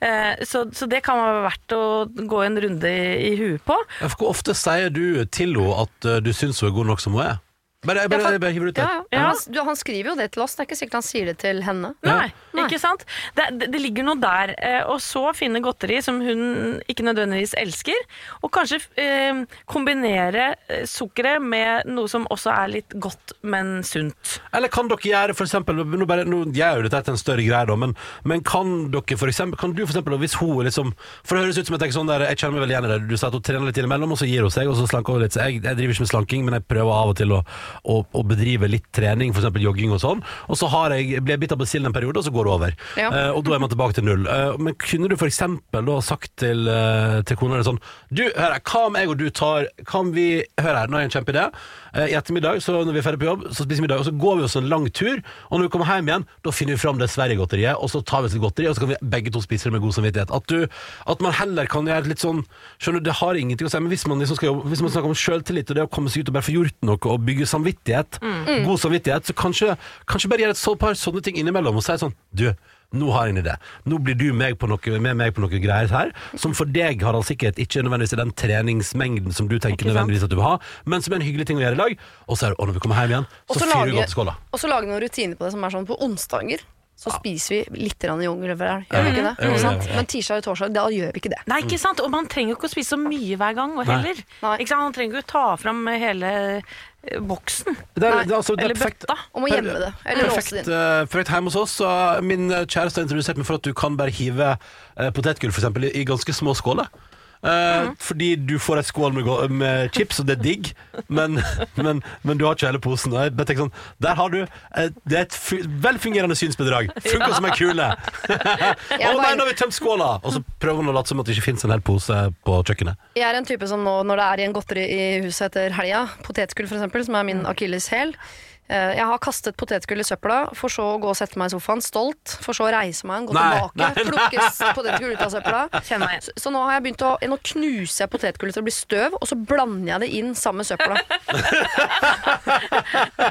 Eh, Så, så det kan være verdt å gå en runde i, i huet på. Hvor ofte sier du til henne at du syns hun er god nok som hun er? Bare, bare, bare, bare hiver det ut Ja, ja. Han, du, han skriver jo det til oss, det er ikke sikkert han sier det til henne. Nei, Nei. ikke sant? Det, det, det ligger noe der. eh, Og så finne godteri som hun ikke nødvendigvis elsker. Og kanskje eh, kombinere eh, sukkeret med noe som også er litt godt, men sunt. Eller kan dere gjøre for eksempel Nå, bare, nå gjør jo dette til en større greie, da, men, men kan dere for eksempel Kan du for eksempel, hvis hun liksom For det høres ut som jeg sånn der Jeg kjenner meg veldig igjen i det. Du sa at hun trener litt innimellom, og så gir hun seg, og så slanker hun litt. Så jeg, jeg driver ikke med slanking, men jeg prøver av og til å, å, å bedrive litt trening, f.eks. jogging og sånn. Og så har jeg, blir jeg bitt av basillen en periode, og så går det over. Ja. Eh, og da er man tilbake til null. Eh, men kunne du eksempel da sagt til, uh, til kona di sånn Du, hør her, hva om jeg og du tar Kan vi Hør her, nå har jeg en kjempeidé. Eh, I ettermiddag, så når vi er ferdig på jobb, så spiser vi middag, og så går vi oss en lang tur. Og når vi kommer hjem igjen, da finner vi fram det Sverige-godteriet, og så tar vi oss litt godteri, og så kan vi begge to spise det med god samvittighet. At, du, at man heller kan gjøre litt sånn Skjønner du, det har ingenting å si, men hvis man, liksom skal jobbe, hvis man snakker om sjøltillit og det å komme seg ut og bare få gjort noe og bygge samvittighet, god samvittighet, så kanskje, kanskje bare gjøre et så par sånne ting innimellom og si sånn Du, nå har jeg en idé. Nå blir du meg på noe, med meg på noe greier her, som for deg har sikkert ikke nødvendigvis er den treningsmengden som du tenker nødvendigvis at du vil ha, men som er en hyggelig ting å gjøre i lag. Og så er det, og når vi kommer hjem igjen, så fyrer vi godt godt skåla. Og så lager vi noen rutiner på det som er sånn på onsdager. Så spiser vi litt jungellever. Gjør vi ikke det? Ikke sant? Men tirsdag og torsdag, da gjør vi ikke det. Nei, ikke sant? Og man trenger jo ikke å spise så mye hver gang og heller. Nei. Ikke sant? Man trenger jo ta fram hele boksen. Det er, det er, altså, det er Eller perfekt, bøtta. Om å gjemme det. Eller låse det inn. eh, perfekt hjemme hos oss. Min eh, kjæreste har introdusert meg for at du kan bare hive uh, potetgull for eksempel, i, i ganske små skåler. Eh, Fordi du får et skål med, gå- med chips, og det er digg, men, men, men du har ikke hele posen. Og jeg bare tenker sånn, der har du eh, Det er et fu velfungerende synsbedrag. Funker som ei kule. Å Jeg, nei, nå har vi tømt skåla! Og så prøver hun å late som at det ikke fins en hel pose på kjøkkenet. jeg er en type som nå, når det er igjen godteri i huset etter helga, potetgull eksempel, som er Mm. min akilleshæl eh, Jeg har kastet potetgull i søpla, for så å gå og sette meg i sofaen, stolt. For så å reise meg, gå Nei, tilbake, plukke potetgull ut av søpla. Så, så nå har jeg begynt å Nå knuser jeg potetgullet til å bli støv, og så blander jeg det inn sammen med søpla.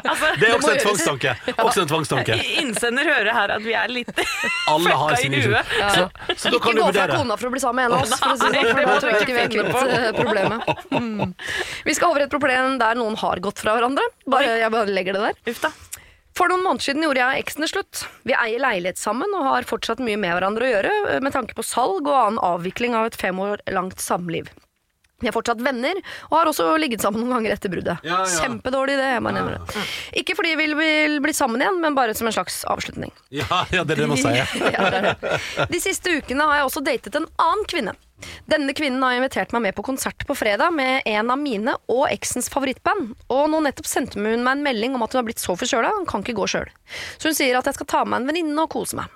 Altså, Det er også en tvangstanke. Også en tvangstanke. Innsender hører her at vi er litt Alle har i sine huet. Ja. Så, så da Ikke kan du gå fra kona for å bli sammen med en av oss, for å si det sånn, for da det tror jeg ikke vi har kvitt eh, problemet. Mm. Vi skal over et problem der noen har gått fra hverandre. Bare, jeg bare legger det der. Uff da. For noen måneder siden gjorde jeg og eksen det slutt. Vi eier leilighet sammen og har fortsatt mye med hverandre å gjøre, eh, med tanke på salg og annen avvikling av et fem år langt samliv. Vi er fortsatt venner, og har også ligget sammen noen ganger etter bruddet. Ja, ja. Kjempedårlig idé. jeg bare nevner det. Ikke fordi vi vil, bli sammen igjen, men bare som en slags avslutning. Ja, ja, det er det man sier. ja, det det. De siste ukene har jeg også datet en annen kvinne. Denne kvinnen har invitert meg med på konsert på fredag med en av mine og eksens favorittband. Og nå nettopp sendte hun meg en melding om at hun har blitt så forkjøla, hun kan ikke gå sjøl. Så hun sier at jeg skal ta med en venninne og kose meg.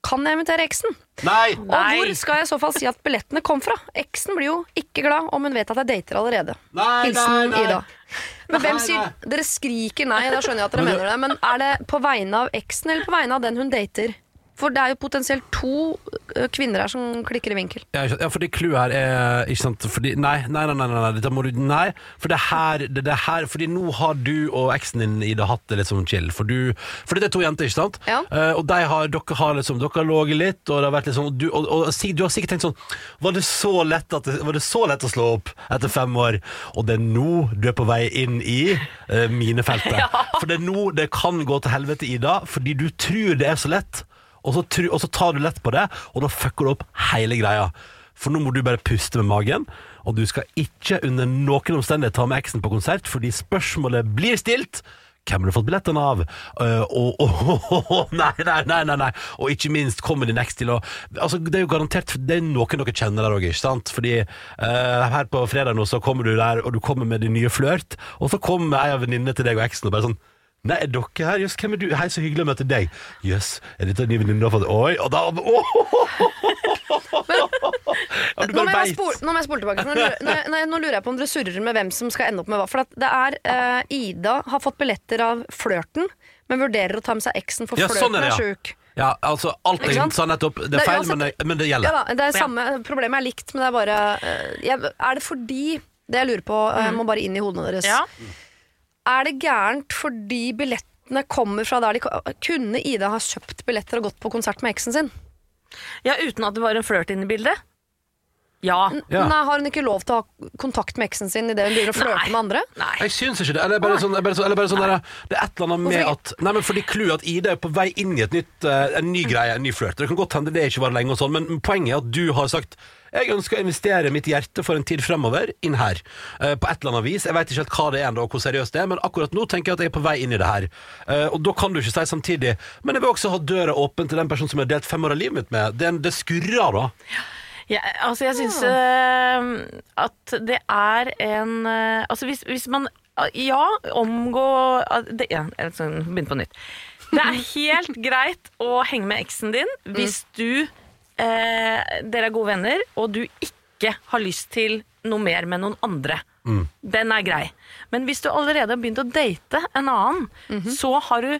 Kan jeg invitere eksen? Nei! Og hvor skal jeg i så fall si at billettene kom fra? Eksen blir jo ikke glad om hun vet at jeg dater allerede. Nei, Hilsen nei, nei. Ida. Men hvem sier. Dere skriker nei, da skjønner jeg at dere Men mener det. Men er det på vegne av eksen eller på vegne av den hun dater? For det er jo potensielt to kvinner her som klikker i vinkel. Ja, ja, fordi clouet her er ikke sant fordi, nei, nei, nei, nei, nei, dette må du Nei, for det her, det, det her Fordi nå har du og eksen din Ida hatt det litt sånn chill. For du Fordi det er to jenter, ikke sant? Ja. Uh, og de har, dere har liksom Dere har ligget litt, og det har vært litt sånn du, og, og, du har sikkert tenkt sånn Var det så lett at det, Var det så lett å slå opp etter fem år? Og det er nå du er på vei inn i uh, minefeltet. For det er nå det kan gå til helvete, Ida, fordi du tror det er så lett. Og så, tru, og så tar du lett på det, og da fucker du opp hele greia. For nå må du bare puste med magen, og du skal ikke under noen omstendighet ta med eksen på konsert, fordi spørsmålet blir stilt. Hvem har du fått billettene av? Uh, og, og, nei, nei, nei, nei, nei. Og ikke minst kommer din eks til å altså, Det er jo garantert Det er noen dere kjenner der òg, ikke sant? Fordi uh, her på fredag nå så kommer du der, og du kommer med din nye flørt, og så kommer ei av venninnene til deg og eksen og bare sånn Nei, er dere her? Jøss, hvem er du? Hei, så hyggelig å møte deg. Jøss, er dette en ny venninne du har fått? Oi, og da ja, Nå må, jeg spole, nå må jeg spole tilbake. for Nå, lurer- nå, nå, nå lurer jeg på om dere surrer med hvem som skal ende opp med hva. For at det er uh, Ida har fått billetter av flørten, men vurderer å ta med seg eksen, for Ja, flørten sånn er det, er sjuk. Ja, altså, alt sant? sa nettopp, det Det er er feil, uansett- men det, men det Ja da, det er samme, Problemet er likt, men det er bare uh, jeg, Er det fordi Det jeg lurer på, uh, jeg må bare inn i hodene deres. Ja. Er det gærent fordi billettene kommer fra der de Kunne Ida ha kjøpt billetter og gått på konsert med eksen sin? ja, uten at det var en flørt inne i bildet. Ja. Ja. Nei, Har hun ikke lov til å ha kontakt med eksen sin idet hun begynner å flørte med andre? Nei. Jeg syns ikke det. Eller bare sånn, bare sånn, eller bare sånn der, Det er et eller annet med at Nei, men fordi clouet at Ida er på vei inn i et nytt, eh, en ny greie, en ny flørt. Det kan godt hende det ikke var lenge, og sånn men poenget er at du har sagt jeg ønsker å investere mitt hjerte for en tid fremover inn her. Uh, på et eller annet vis. Jeg vet ikke helt hva det er ennå, og hvor seriøst det er, men akkurat nå tenker jeg at jeg er på vei inn i det her. Uh, og da kan du ikke si samtidig Men jeg vil også ha døra åpen til den personen som jeg har delt fem år av livet mitt med. Det, det skurrer da. Ja, altså jeg syns at det er en eh, Altså hvis, hvis man Ja, omgå det, ja, jeg skal på nytt. Det er helt greit å henge med eksen din hvis du eh, Dere er gode venner, og du ikke har lyst til noe mer med noen andre. Den er grei. Men hvis du allerede har begynt å date en annen, så har du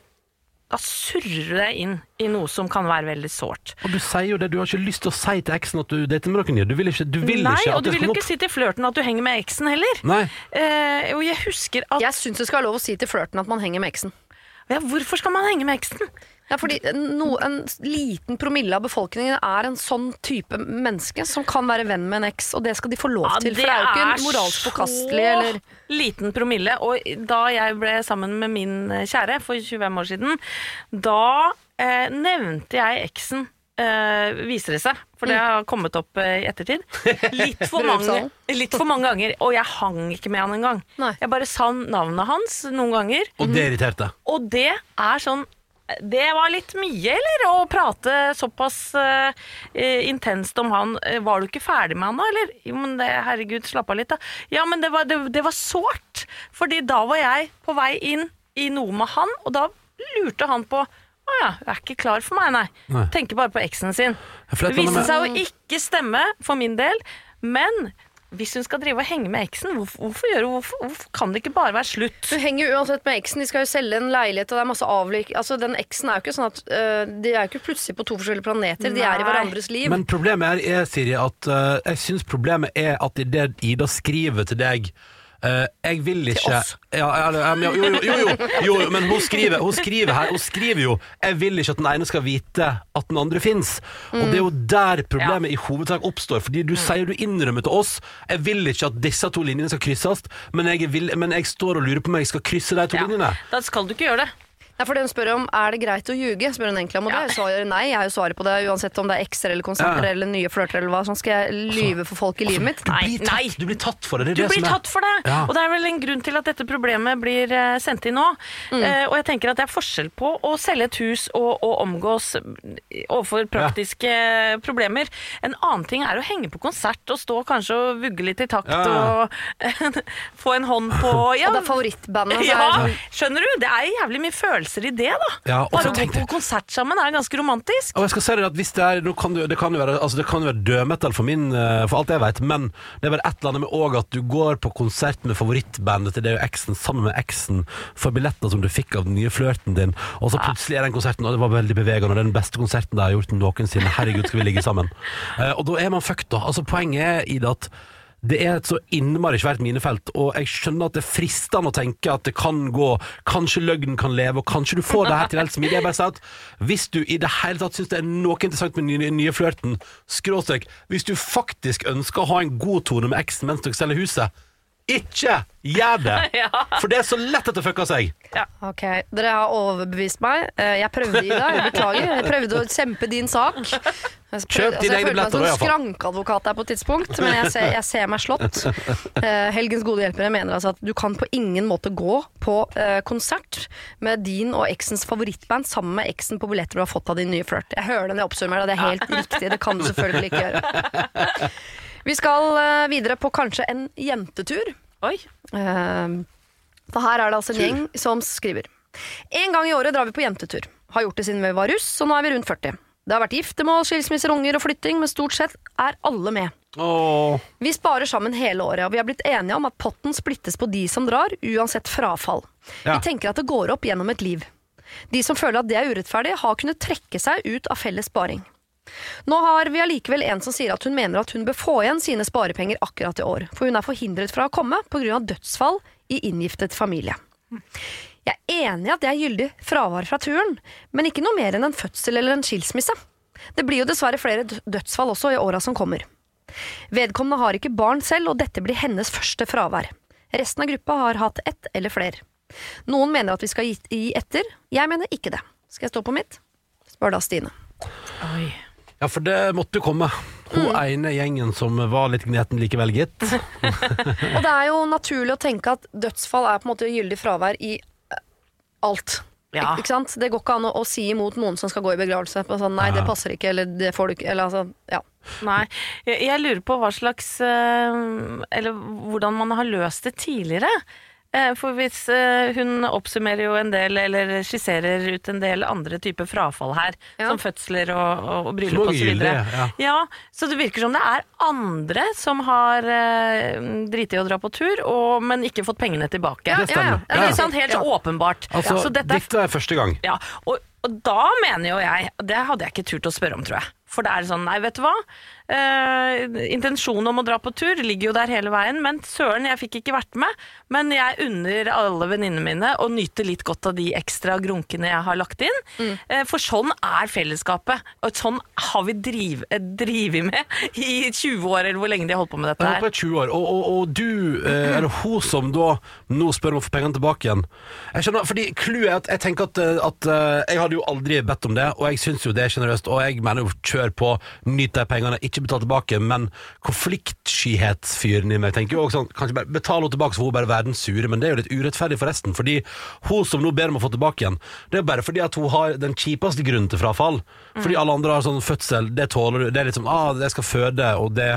da surrer du deg inn i noe som kan være veldig sårt. Og du sier jo det, du har ikke lyst til å si til eksen at du dater med noen. Du vil ikke, du vil Nei, ikke og du vil jo ikke si til flørten at du henger med eksen heller. Nei. Eh, og jeg husker at Jeg syns det skal være lov å si til flørten at man henger med eksen. ja, Hvorfor skal man henge med eksen? Ja, fordi no, En liten promille av befolkningen er en sånn type menneske som kan være venn med en eks, og det skal de få lov til. For det er jo ikke moralsk forkastelig. Eller liten promille. Og da jeg ble sammen med min kjære for 25 år siden, da eh, nevnte jeg eksen. Eh, viser det seg, for det har kommet opp eh, i ettertid. Litt for, mange, litt for mange ganger. Og jeg hang ikke med han engang. Jeg bare sa navnet hans noen ganger. Og det irriterte. Og det er sånn det var litt mye, eller? Å prate såpass eh, intenst om han. Eh, Var du ikke ferdig med han da, eller? Jo, men det, herregud, slapp av litt, da. Ja, men det var, det, det var sårt. Fordi da var jeg på vei inn i noe med han, og da lurte han på å ja, jeg er ikke klar for meg, nei. Nei. Tenker bare på eksen sin. det er viste seg å ikke stemme for min del, men hvis hun skal drive og henge med eksen, hvorfor, hvorfor, gjør hun, hvorfor, hvorfor kan det ikke bare være slutt? Hun henger uansett med eksen, de skal jo selge en leilighet, og det er masse avlik... Altså, den eksen er jo ikke sånn at øh, De er jo ikke plutselig på to forskjellige planeter, de er i hverandres liv. Men problemet er, er Siri, at eh, jeg syns problemet er at i det Ida skriver til deg jeg vil ikke oss. Ja, ja, ja, jo, jo, men hun skriver, her Hun skriver jo 'Jeg vil ikke at den ene skal vite at den andre fins'. Og det er jo der problemet i hovedsak oppstår. Fordi du sier du innrømmer til oss 'Jeg vil ikke at disse to linjene skal krysses', men jeg, men jeg står og lurer på om jeg skal krysse de to linjene. Da skal du ikke gjøre det. Nei, for det hun spør om, Er det greit å ljuge? Spør hun egentlig om, og det er jo svaret nei. Jeg har jo svaret på det Uansett om det er ekser eller konserter Ja. eller nye flørter eller hva. Sånn skal jeg lyve for folk i livet mitt. Du Nei, tatt, du blir tatt for det. det, Du det blir er- tatt for det, Ja. og det er vel en grunn til at dette problemet blir eh, sendt inn nå. Eh, og jeg tenker at det er forskjell på å selge et hus og, og omgås eh, overfor praktiske problemer. En annen ting er å henge på konsert og stå kanskje og vugge litt i takt Ja. og få en hånd på ja, Og det er favorittbandet. ja, det sånn- skjønner du? Det er jævlig mye følelser i det, da. Ja, Bare å gå på konsert sammen er ganske romantisk. Og jeg skal si deg at hvis det er kan du, det kan jo være, altså det kan jo være dødmetal for min eh, For alt jeg vet Men det er bare et eller annet med òg at du går på konsert Med favorittbandet til det er eksen Sammen med eksen For billetter som du fikk av den nye flørten din Og så plutselig er den konserten Og det var veldig bevegende Og den beste konserten jeg har gjort noensinne Herregud skal vi ligge sammen Eh, Og da er man fucked da Altså poenget er i det at det er et så innmari svært minefelt, og jeg skjønner at det er fristende å tenke at det kan gå, kanskje løgnen kan leve, og kanskje du får det her til helt smidig. Jeg bare sier at hvis du i det hele tatt syns det er noe interessant med den nye, nye flørten, skråstrek, hvis du faktisk ønsker å ha en god tone med eksen mens dere selger huset, ikke gjør det! Ja. For det er så lett at det fucker seg. Ok, Dere har overbevist meg. Eh, Jeg prøvde, Ida. Jeg beklager. Jeg prøvde å kjempe din sak. Jeg prøvde- Kjøp dine jeg egne følte meg billetter som i skrankeadvokat der på et tidspunkt, men jeg ser, jeg ser meg slått. Eh, Helgens gode hjelpere mener altså at du kan på ingen måte gå på eh, konsert med din og eksens favorittband sammen med eksen på billetter du har fått av din nye flørt. Jeg hører den jeg oppsummerer det, det er helt riktig. Det kan du selvfølgelig ikke gjøre. Vi skal eh, videre på kanskje en jentetur. Oi. Eh, For her er det altså en gjeng som skriver. En gang i året drar vi på jentetur. Har gjort det siden vi var russ, og nå er vi rundt 40. Det har vært giftermål, skilsmisser, unger og flytting, men stort sett er alle med. Åh, Vi sparer sammen hele året, og vi har blitt enige om at potten splittes på de som drar, uansett frafall. Ja. Vi tenker at det går opp gjennom et liv. De som føler at det er urettferdig, har kunnet trekke seg ut av felles sparing. Nå har vi allikevel en som sier at hun mener at hun bør få igjen sine sparepenger akkurat i år, for hun er forhindret fra å komme pga. dødsfall i inngiftet familie. Jeg er enig i at det er gyldig fravær fra turen, men ikke noe mer enn en fødsel eller en skilsmisse. Det blir jo dessverre flere dødsfall også i åra som kommer. Vedkommende har ikke barn selv, og dette blir hennes første fravær. Resten av gruppa har hatt ett eller flere. Noen mener at vi skal gi, etter, jeg mener ikke det. Skal jeg stå på mitt? Spør da Stine. Oi. Ja, for det måtte jo komme. Hun Mm. ene gjengen som var litt gneten likevel, gitt. Og det er jo naturlig å tenke at dødsfall er på en måte gyldig fravær i eh, alt. Ja. Ik ikke sant? Det går ikke an å, å si imot noen som skal gå i begravelse. På sånn, nei, det passer ikke, eller det får du ikke. Eller, altså, ja. Nei. Jeg, jeg lurer på hva slags eh, Eller hvordan man har løst det tidligere. Eh, For hvis eh, hun oppsummerer jo en del, eller skisserer ut en del andre typer frafall her, Ja. som fødsler og, og, og bryllup osv. ja. Ja, så det virker som det er andre som har eh, driti i å dra på tur, og, men ikke fått pengene tilbake. Ja, Det stemmer. ja, Det Ja. er sånn helt Ja. åpenbart. Altså, så dette er dette er første gang. ja, og, og da mener jo jeg Det hadde jeg ikke turt å spørre om, tror jeg. For det er sånn, nei, vet du hva? Eh, intensjonen om å dra på tur ligger jo der hele veien, men søren, jeg fikk ikke vært med. Men jeg unner alle venninnene mine å nyte litt godt av de ekstra grunkene jeg har lagt inn. Eh, for sånn er fellesskapet. Og sånn har vi driv, eh, drivet med i 20 år, eller hvor lenge de har holdt på med dette her. Jeg 20 år. Og, og, og du, eh, eller hun som da nå spør om å få pengene tilbake igjen Jeg skjønner, fordi Clouet er at jeg tenker at, eh, at Jeg hadde jo aldri bedt om det, og jeg syns jo det er sjenerøst. Og jeg mener jo kjør på, nyt de pengene, ikke betal tilbake. Men konfliktskyhetsfyren i meg tenker jo også sånn Kanskje bare betale henne tilbake, så får hun bare være den sure. Men det er jo litt urettferdig forresten. Fordi hun som nå ber om å få tilbake igjen, det er bare fordi at hun har den kjipeste grunnen til frafall. Fordi alle andre har sånn fødsel, det tåler du. Det er liksom ah, jeg skal føde, og det,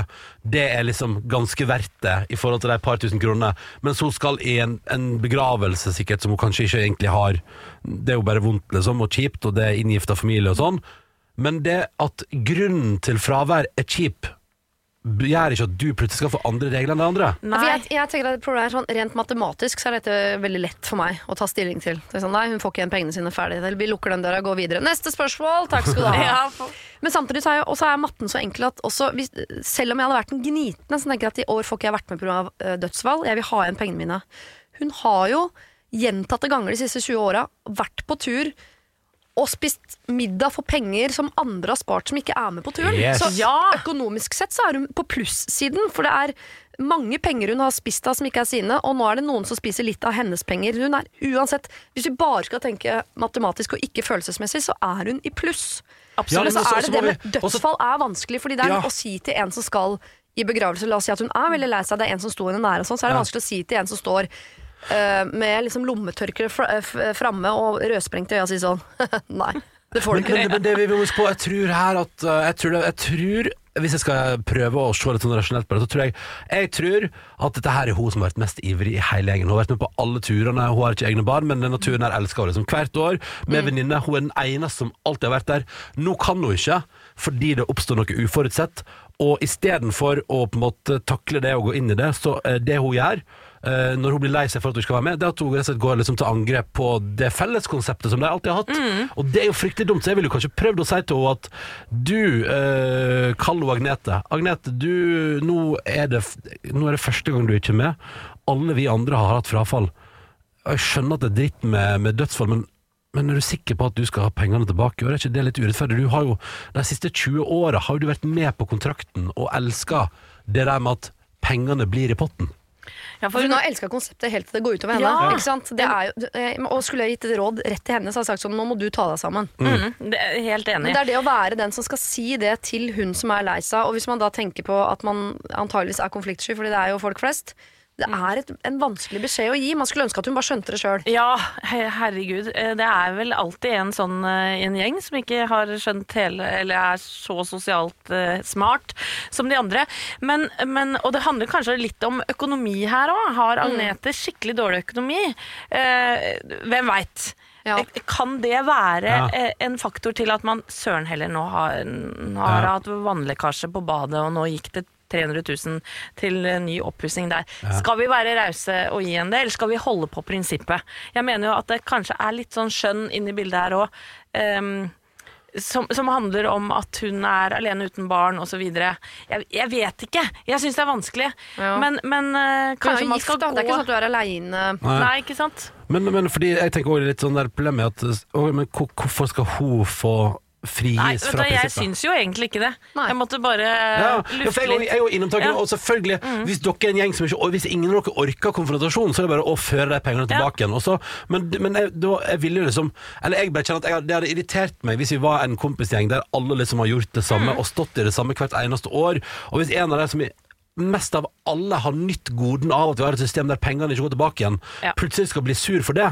det er liksom ganske verdt det i forhold til de par tusen kronene. Mens hun skal i en, en begravelse sikkert som hun kanskje ikke egentlig har. Det er jo bare vondt liksom, og kjipt, og det er inngifta familie og sånn. Men det at grunnen til fravær er kjip, gjør ikke at du plutselig skal få andre regler enn de andre. For Nei. jeg, jeg tenker at problemet er sånn, Rent matematisk så er dette veldig lett for meg å ta stilling til. Det er sånn, nei, Hun får ikke igjen pengene sine ferdig. Eller vi lukker den døra og går videre. Neste spørsmål! Takk skal du ha. Ja, Men samtidig så er, jeg, også er matten så enkel at også hvis, selv om jeg hadde vært en gnitende, så tenker jeg at i år får ikke jeg vært med pga. Uh, dødsfall. Jeg vil ha igjen pengene mine. Hun har jo gjentatte ganger de siste 20 åra vært på tur og spist middag for penger som andre har spart som ikke er med på turen. Yes. Så Ja. økonomisk sett så er hun på plussiden, for det er mange penger hun har spist av som ikke er sine, og nå er det noen som spiser litt av hennes penger. Hun er uansett, Hvis vi bare skal tenke matematisk og ikke følelsesmessig, så er hun i pluss. Ja, Men men så så- er det så det med dødsfall er vanskelig, fordi det er Ja. å si til en som skal i begravelse, la oss si at hun er veldig lei seg, det er en som står henne nære, og sånn, så er det Ja. vanskelig å si til en som står med liksom lommetørkle fra, eh, framme og rødsprengte øyne og si sånn Nei, det får du ikke. men, men det vi må huske på, jeg tror her at jeg, tror jeg tror Hvis jeg skal prøve å se litt sånn rasjonelt på det, så tror jeg Jeg tror at dette her er hun som har vært mest ivrig i hele gjengen. Hun har vært med på alle turene. Hun har ikke egne barn, men denne turen her elsker hun liksom hvert år. Med venninne. Hun er den eneste som alltid har vært der. Nå kan hun ikke, fordi det oppstår noe uforutsett. Og istedenfor å på en måte takle det og gå inn i det, så eh, det hun gjør eh, når hun blir lei seg for at hun skal være med, det er at hun rett og slett går liksom til angrep på det felleskonseptet som de alltid har hatt. Og det er jo fryktelig dumt, så jeg ville kanskje prøvd å si til henne at du, eh, kall henne Agnete. Agnete, du, nå er, det, nå er det første gang du ikke er med. Alle vi andre har hatt frafall. Jeg skjønner at det er dritt med, med dødsfall, men men er du sikker på at du skal ha pengene tilbake? Er ikke det litt urettferdig? Du har jo De siste 20 åra har du vært med på kontrakten og elska det der med at pengene blir i potten. Ja, For hun har elska konseptet helt til det går utover henne. Ja. Ikke sant? Det er jo, eh, og skulle jeg gitt et råd rett til henne, så hadde jeg sagt sånn Nå må du ta deg sammen. Mm, det er helt enig. Men det er det å være den som skal si det til hun som er lei seg. Og hvis man da tenker på at man antageligvis er konfliktsky, fordi det er jo folk flest. Det er et, en vanskelig beskjed å gi. Man skulle ønske at hun bare skjønte det sjøl. Ja, herregud. Eh, Det er vel alltid en sånn eh, i en gjeng som ikke har skjønt hele Eller er så sosialt eh, smart som de andre. Men, men, og det handler kanskje litt om økonomi her òg. Har Agnete skikkelig dårlig økonomi? Eh, hvem veit? Ja. Kan det være Ja. en faktor til at man søren heller nå har, nå har Ja. hatt vannlekkasje på badet, og nå gikk det 300 000 til eh, ny oppussing der. Skal vi være rause og gi en det, eller skal vi holde på prinsippet? Jeg mener jo at det kanskje er litt sånn skjønn inn i bildet her òg. som, som handler om at hun er alene uten barn osv. Jeg, jeg vet ikke. Jeg syns det er vanskelig. Ja. Men, men eh, kanskje man skal da. gå Det er ikke sånn at du er aleine. Nei. Nei, ikke sant? Men, men fordi jeg tenker også litt sånn der problemet at å, men hvor- Hvorfor skal hun få frigis Nei, fra prinsippet. jeg syns jo egentlig ikke det. Nei. Jeg måtte bare Ja, ja, lufte jeg, er jo- jeg er jo innom tanken, Ja. Mm. og selvfølgelig Hvis dere er en gjeng som ikke og Hvis ingen av dere orker konfrontasjon, så er det bare å føre de pengene Ja. tilbake igjen. Og Men, men jeg, da, jeg ville jo liksom Eller jeg bare kjenner at jeg, det hadde irritert meg hvis vi var en kompisgjeng der alle liksom har gjort det samme Mm. og stått i det samme hvert eneste år, og hvis en av de som Mest av alle har nytt goden av at vi har et system der pengene ikke går tilbake igjen, Ja. plutselig skal bli sur for det.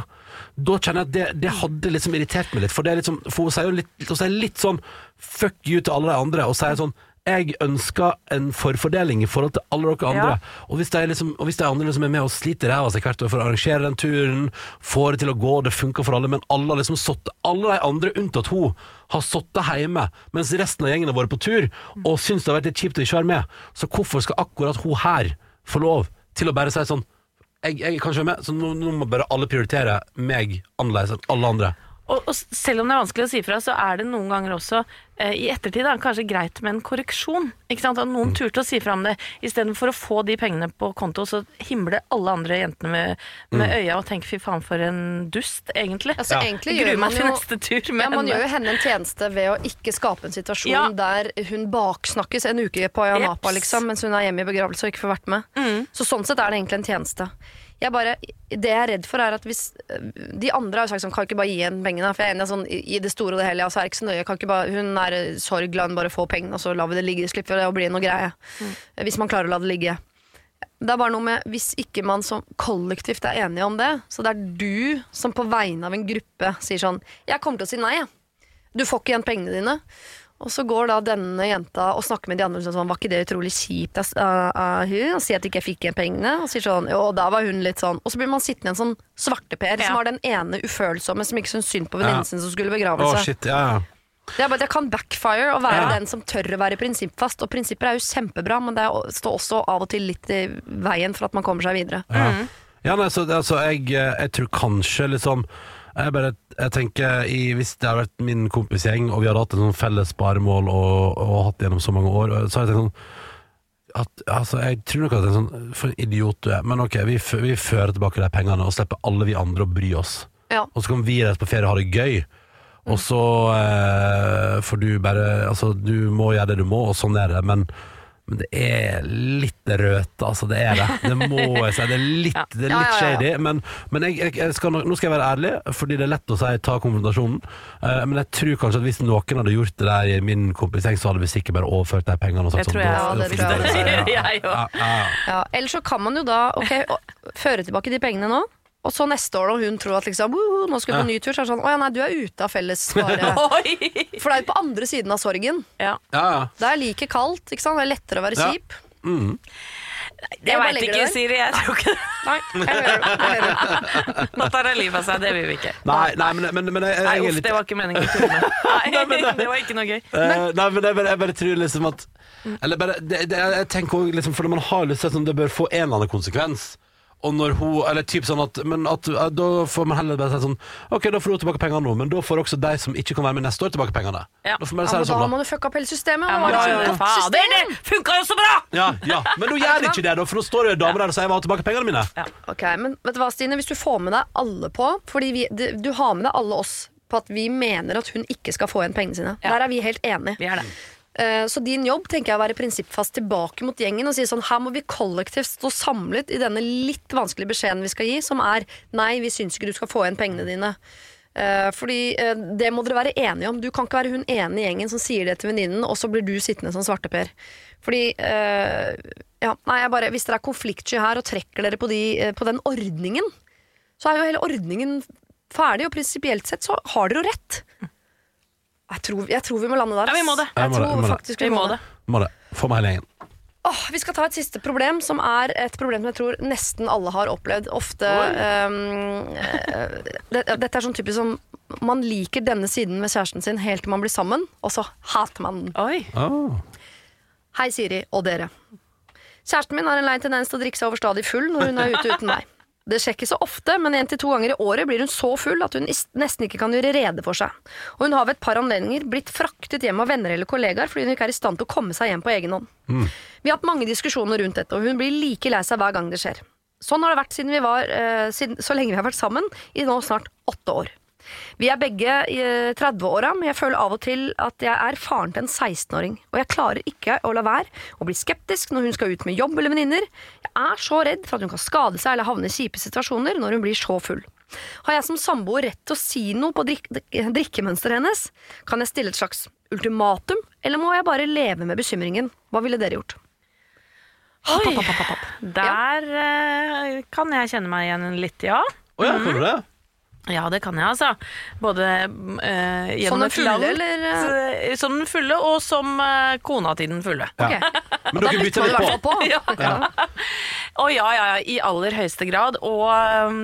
Da kjenner jeg at det, det hadde liksom irritert meg litt. For, er sånn, for hun sier jo litt, sier litt sånn fuck you til alle de andre, og sier sånn jeg ønsker en forfordeling i forhold til alle dere andre. Ja. Og hvis de, liksom, og hvis de andre liksom er med og sliter ræva seg hvert år for å arrangere den turen, får det til å gå, det funker for alle, men alle har liksom satt, alle de andre unntatt hun har sittet hjemme, mens resten av gjengen har vært på tur, og syns det har vært litt kjipt å ikke være med. Så hvorfor skal akkurat hun her få lov til å bare si sånn jeg, jeg kan ikke være med, så nå, nå må bare alle prioritere meg annerledes enn alle andre. Og, og selv om det er vanskelig å si fra, så er det noen ganger også eh, i ettertid da, kanskje greit med en korreksjon. Ikke sant? At Mm. noen turte å si fra om det. Istedenfor å få de pengene på konto, så himler alle andre jentene med, med Mm. øya og tenker fy faen for en dust, egentlig. Altså, Ja. egentlig Jeg gruer man meg til neste tur med ja, man henne. gjør jo henne en tjeneste ved å ikke skape en situasjon Ja. der hun baksnakkes en uke på Ayanapa, liksom, mens hun er hjemme i begravelse og ikke får vært med. Mm. Så sånn sett er det egentlig en tjeneste. Jeg bare, det jeg er redd for, er at hvis øh, De andre har sagt sånn, kan ikke bare gi henne pengene. For jeg er enig i sånn, i i det store og det hele, altså, så er ikke så nøye. Kan ikke bare, hun er øh, sorg, la henne bare få pengene, og så lar vi det ligge. Slipper det å bli noe greie. Hvis man klarer å la det ligge. Det er bare noe med Hvis ikke man som kollektivt er enige om det, så det er du som på vegne av en gruppe sier sånn Jeg kommer til å si nei, jeg. Du får ikke igjen pengene dine. Og så går da denne jenta og snakker med de andre og sånn Var ikke det utrolig kjipt av uh, uh, hun? Og sier at ikke jeg fikk igjen pengene. Og sier sånn Jo, da var hun litt sånn Og så blir man sittende i en sånn svarteper Ja. som har den ene ufølsomme som ikke syns synd på Ja. venninnen sin som skulle begrave seg. begravelse. shit, ja, ja. Det er bare at Det kan backfire å være Ja. den som tør å være prinsippfast. Og prinsipper er jo kjempebra, men det står også av og til litt i veien for at man kommer seg videre. Ja, ja nei, så, altså, jeg, jeg tror kanskje liksom jeg, bare, jeg tenker i, Hvis det hadde vært min kompisgjeng, og vi hadde hatt et sånn felles sparemål og, og hatt det gjennom så mange år, så hadde jeg tenkt sånn at, altså, Jeg tror nok at det er sånn For en idiot du er. Men ok, vi, vi fører tilbake de pengene og slipper alle vi andre å bry oss. Ja. Og så kan vi reise på ferie og ha det gøy. Og så eh, får du bare Altså, du må gjøre det du må, og sånn er det. Men, men det er litt rødt, altså. Det er det. Det må jeg si. Det er litt, det er litt shady. Men, men jeg, jeg, skal, nå skal jeg være ærlig, fordi det er lett å si ta konfrontasjonen. Eh, men jeg tror kanskje at hvis noen hadde gjort det der i min kompisgjeng, så hadde vi sikkert bare overført de pengene. Og sagt Det tror sånn, jeg Ja, det tror jeg òg. ja. Ja, ja. Ja, Eller så kan man jo da okay, føre tilbake de pengene nå. Og så neste år, når hun tror at liksom, uh, nå skal vi på ny tur, så er det sånn Å ja, nei, du er ute av felles For det er jo på andre siden av sorgen. Ja. ja, ja. Det er like kaldt. ikke sant? Det er lettere å være Ja. kjip. Mm. Jeg bare veit ikke, det. Siri. Jeg tror ikke det. Nei, jeg hører det. Jeg hører det. Nå tar hun livet av seg. Det vil vi ikke. Nei, nei, men, men, men jeg, jeg, Nei, uff, litt det var ikke meningen. Nei, det var ikke noe gøy. Uh, nei, men jeg bare, jeg bare tror liksom at Eller bare det, det, Jeg tenker også liksom For man har lyst til at det bør få en eller annen konsekvens. Og når hun Eller typ sånn at Men at, eh, da får man heller bare si sånn Ok, da får hun tilbake pengene nå, men da får også de som ikke kan være med neste år, tilbake pengene. Ja. Da får man bare Ja, men det sånn, har da. må du fucke opp hele systemet. Ja, Da men ja, ja. et Fader, det funka jo så bra! Ja, ja, men nå gjør det ikke det, da, for nå står det damer der og sier jeg vil ha tilbake pengene mine. Ok, men vet du hva, Stine? Hvis du får med deg alle på Fordi vi, du, du har med deg alle oss på at vi mener at hun ikke skal få igjen pengene sine. Ja. Der er vi helt enige. Vi er det. Eh, Så din jobb tenker jeg å være prinsippfast tilbake mot gjengen og si sånn her må vi kollektivt stå samlet i denne litt vanskelige beskjeden vi skal gi, som er nei, vi syns ikke du skal få igjen pengene dine. Eh, fordi eh, det må dere være enige om. Du kan ikke være hun ene gjengen som sier det til venninnen, og så blir du sittende som svarteper. Fordi ja, nei, jeg bare, Hvis dere er konfliktsky her og trekker dere på, de, på den ordningen, så er jo hele ordningen ferdig, og prinsipielt sett så har dere jo rett. Jeg tror, jeg tror vi må lande der. Ja, vi må det. Jeg må tror det. faktisk vi, Vi må må det. det. Må det. Få meg hele gjengen. Åh, vi skal ta et siste problem, som er et problem som jeg tror nesten alle har opplevd. Ofte det, Dette er sånn typisk som man liker denne siden med kjæresten sin helt til man blir sammen, og så hater man den. Oi. Oh. Hei, Siri og dere. Kjæresten min har en lei tendens til å drikke seg overstadig full når hun er ute uten meg. Det skjer ikke så ofte, men en til to ganger i året blir hun så full at hun nesten ikke kan gjøre rede for seg. Og hun har ved et par anledninger blitt fraktet hjem av venner eller kollegaer fordi hun ikke er i stand til å komme seg hjem på egen hånd. Vi har hatt mange diskusjoner rundt dette, og hun blir like lei seg hver gang det skjer. Sånn har det vært siden vi var, eh, siden, så lenge vi har vært sammen, i nå snart åtte år. Vi er begge i eh, 30-åra, men jeg føler av og til at jeg er faren til en 16-åring. Og jeg klarer ikke å la være å bli skeptisk når hun skal ut med jobb eller venninner. Jeg er så redd for at hun kan skade seg eller havne i kjipe situasjoner når hun blir så full. Har jeg som samboer rett til å si noe på drik drikkemønsteret hennes? Kan jeg stille et slags ultimatum, eller må jeg bare leve med bekymringen? Hva ville dere gjort? Oi. Der ja. kan jeg kjenne meg igjen litt, ja. Å ja, kan du det? Ja, det kan jeg, altså. Både eh, gjennom et land eller? eh? eh, Som den fulle, og som eh, kona til den fulle. Ok. Men Da dere bytter litt på. på. Ja. Å ja, ja, ja, i aller høyeste grad. Og um,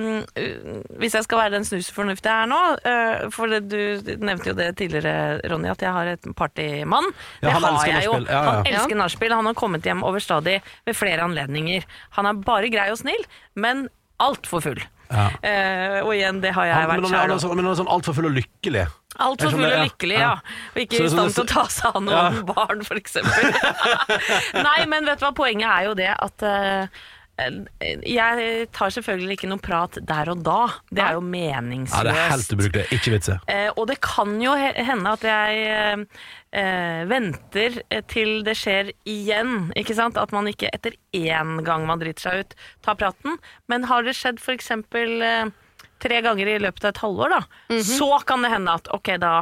hvis jeg skal være den snusfornuftige her nå uh, For det, du nevnte jo det tidligere, Ronny, at jeg har et partymann. Ja, det har jeg jo. Ja, ja. Han elsker nachspiel. Han har kommet hjem overstadig ved flere anledninger. Han er bare grei og snill, men altfor full. Ja. Eh, og igjen, det har jeg Han, men vært han er, han er sånn, men han er sånn altfor full og lykkelig. Altfor full og lykkelig, Ja. Og ikke i er stand sånn- til å ta seg av noen Ja. barn, eksempel. Nei, men vet du hva, poenget er jo det at eh, jeg tar selvfølgelig ikke noe prat der og da. Det er jo Ja, meningsløst. det er helt ubrukelig. Ikke vits. Eh, og det kan jo hende at jeg eh, eh, venter eh, til det skjer igjen. Ikke sant? At man ikke etter én gang man driter seg ut, tar praten. Men har det skjedd eksempel eh, tre ganger i løpet av et halvår, da, så kan det hende at ok, da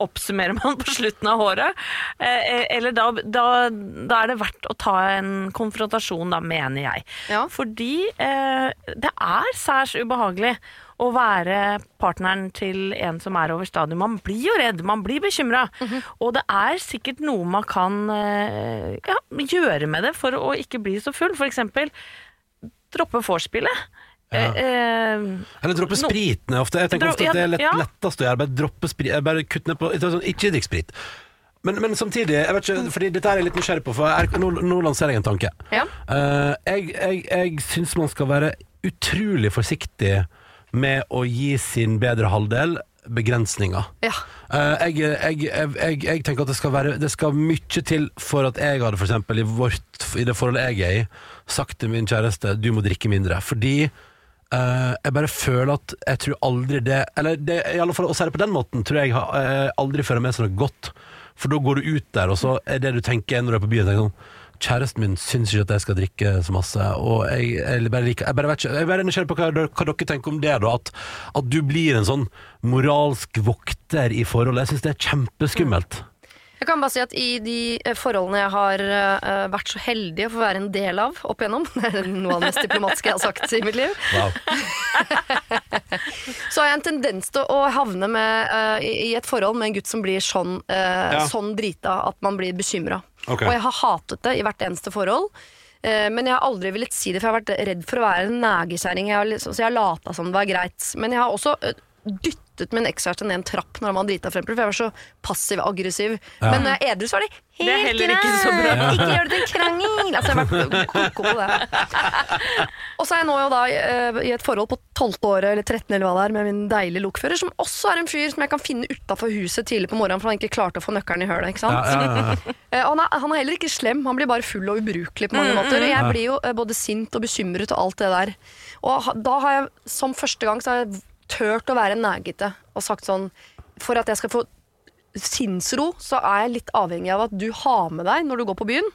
oppsummerer man på slutten av håret. Eh, eller da, da, da er det verdt å ta en konfrontasjon, da, mener jeg. Ja. Fordi eh, det er særs ubehagelig å være partneren til en som er over stadion. Man blir jo redd, man blir bekymra. Og det er sikkert noe man kan eh, ja, gjøre med det for å ikke bli så full. For eksempel droppe vorspielet. Ja. Eh, eh, Eller droppe No- spriten er ofte. Jeg tenker ofte at det er lett, ja. lettest å gjøre. Bare droppe sprit, eh, bare kutt ned på ikke sånn, Ikke drikk sprit. Men, men samtidig, jeg vet ikke, fordi dette er jeg litt nysgjerrig på, for jeg, nå, nå lanserer jeg en tanke. Ja. Uh, jeg jeg, jeg syns man skal være utrolig forsiktig med å gi sin bedre halvdel begrensninger. Ja. Uh, jeg, jeg, jeg, jeg, jeg tenker at det skal, være, det skal mye til for at jeg hadde for eksempel i, vårt, i det forholdet jeg er i, sagt til min kjæreste du må drikke mindre. Fordi eh, jeg bare føler at jeg tror aldri det Eller det, i alle fall å si det på den måten tror jeg eh, aldri fører med seg noe godt. For da går du ut der, og så er det du tenker når du er på byen sånn Kjæresten min syns ikke at jeg skal drikke så masse, og jeg, jeg bare liker Jeg bare vet ikke Jeg er bare nysgjerrig på hva, hva dere tenker om det, da. At, at du blir en sånn moralsk vokter i forholdet. Jeg syns det er kjempeskummelt. Jeg kan bare si at i de eh, forholdene jeg har eh, vært så heldig å få være en del av opp igjennom, det er noe av det mest diplomatiske jeg har sagt i mitt liv, Wow. så har jeg en tendens til å havne med, eh, i et forhold med en gutt som blir sånn, Ja. sånn drita at man blir bekymra. Okay. Og jeg har hatet det i hvert eneste forhold. Men jeg har aldri villet si det, for jeg har vært redd for å være en har liksom- Så jeg har lata som det var greit. Men jeg har også dyttet min ekskjæreste ned en trapp når han var drita, for for jeg var så passiv-aggressiv. Ja. Men når jeg er edru, så er det helt Det er heller ikke så bra. greit. Ikke gjør det til en krangel! Altså, jeg har vært koko på det. Og så er jeg nå jo da eh, i et forhold på 12. året eller 13. eller hva det er, med min deilige lokfører, som også er en fyr som jeg kan finne utafor huset tidlig på morgenen, for han ikke klarte å få nøkkelen i hølet. ikke sant? Ja, ja, ja. Eh, han, er, han er heller ikke slem, han blir bare full og ubrukelig på mange måter. Og Jeg blir jo eh, både sint og bekymret og alt det der. Og da har jeg, som første gang, så har jeg tørt å være negete og sagt sånn For at jeg skal få sinnsro, så er jeg litt avhengig av at du har med deg når du går på byen.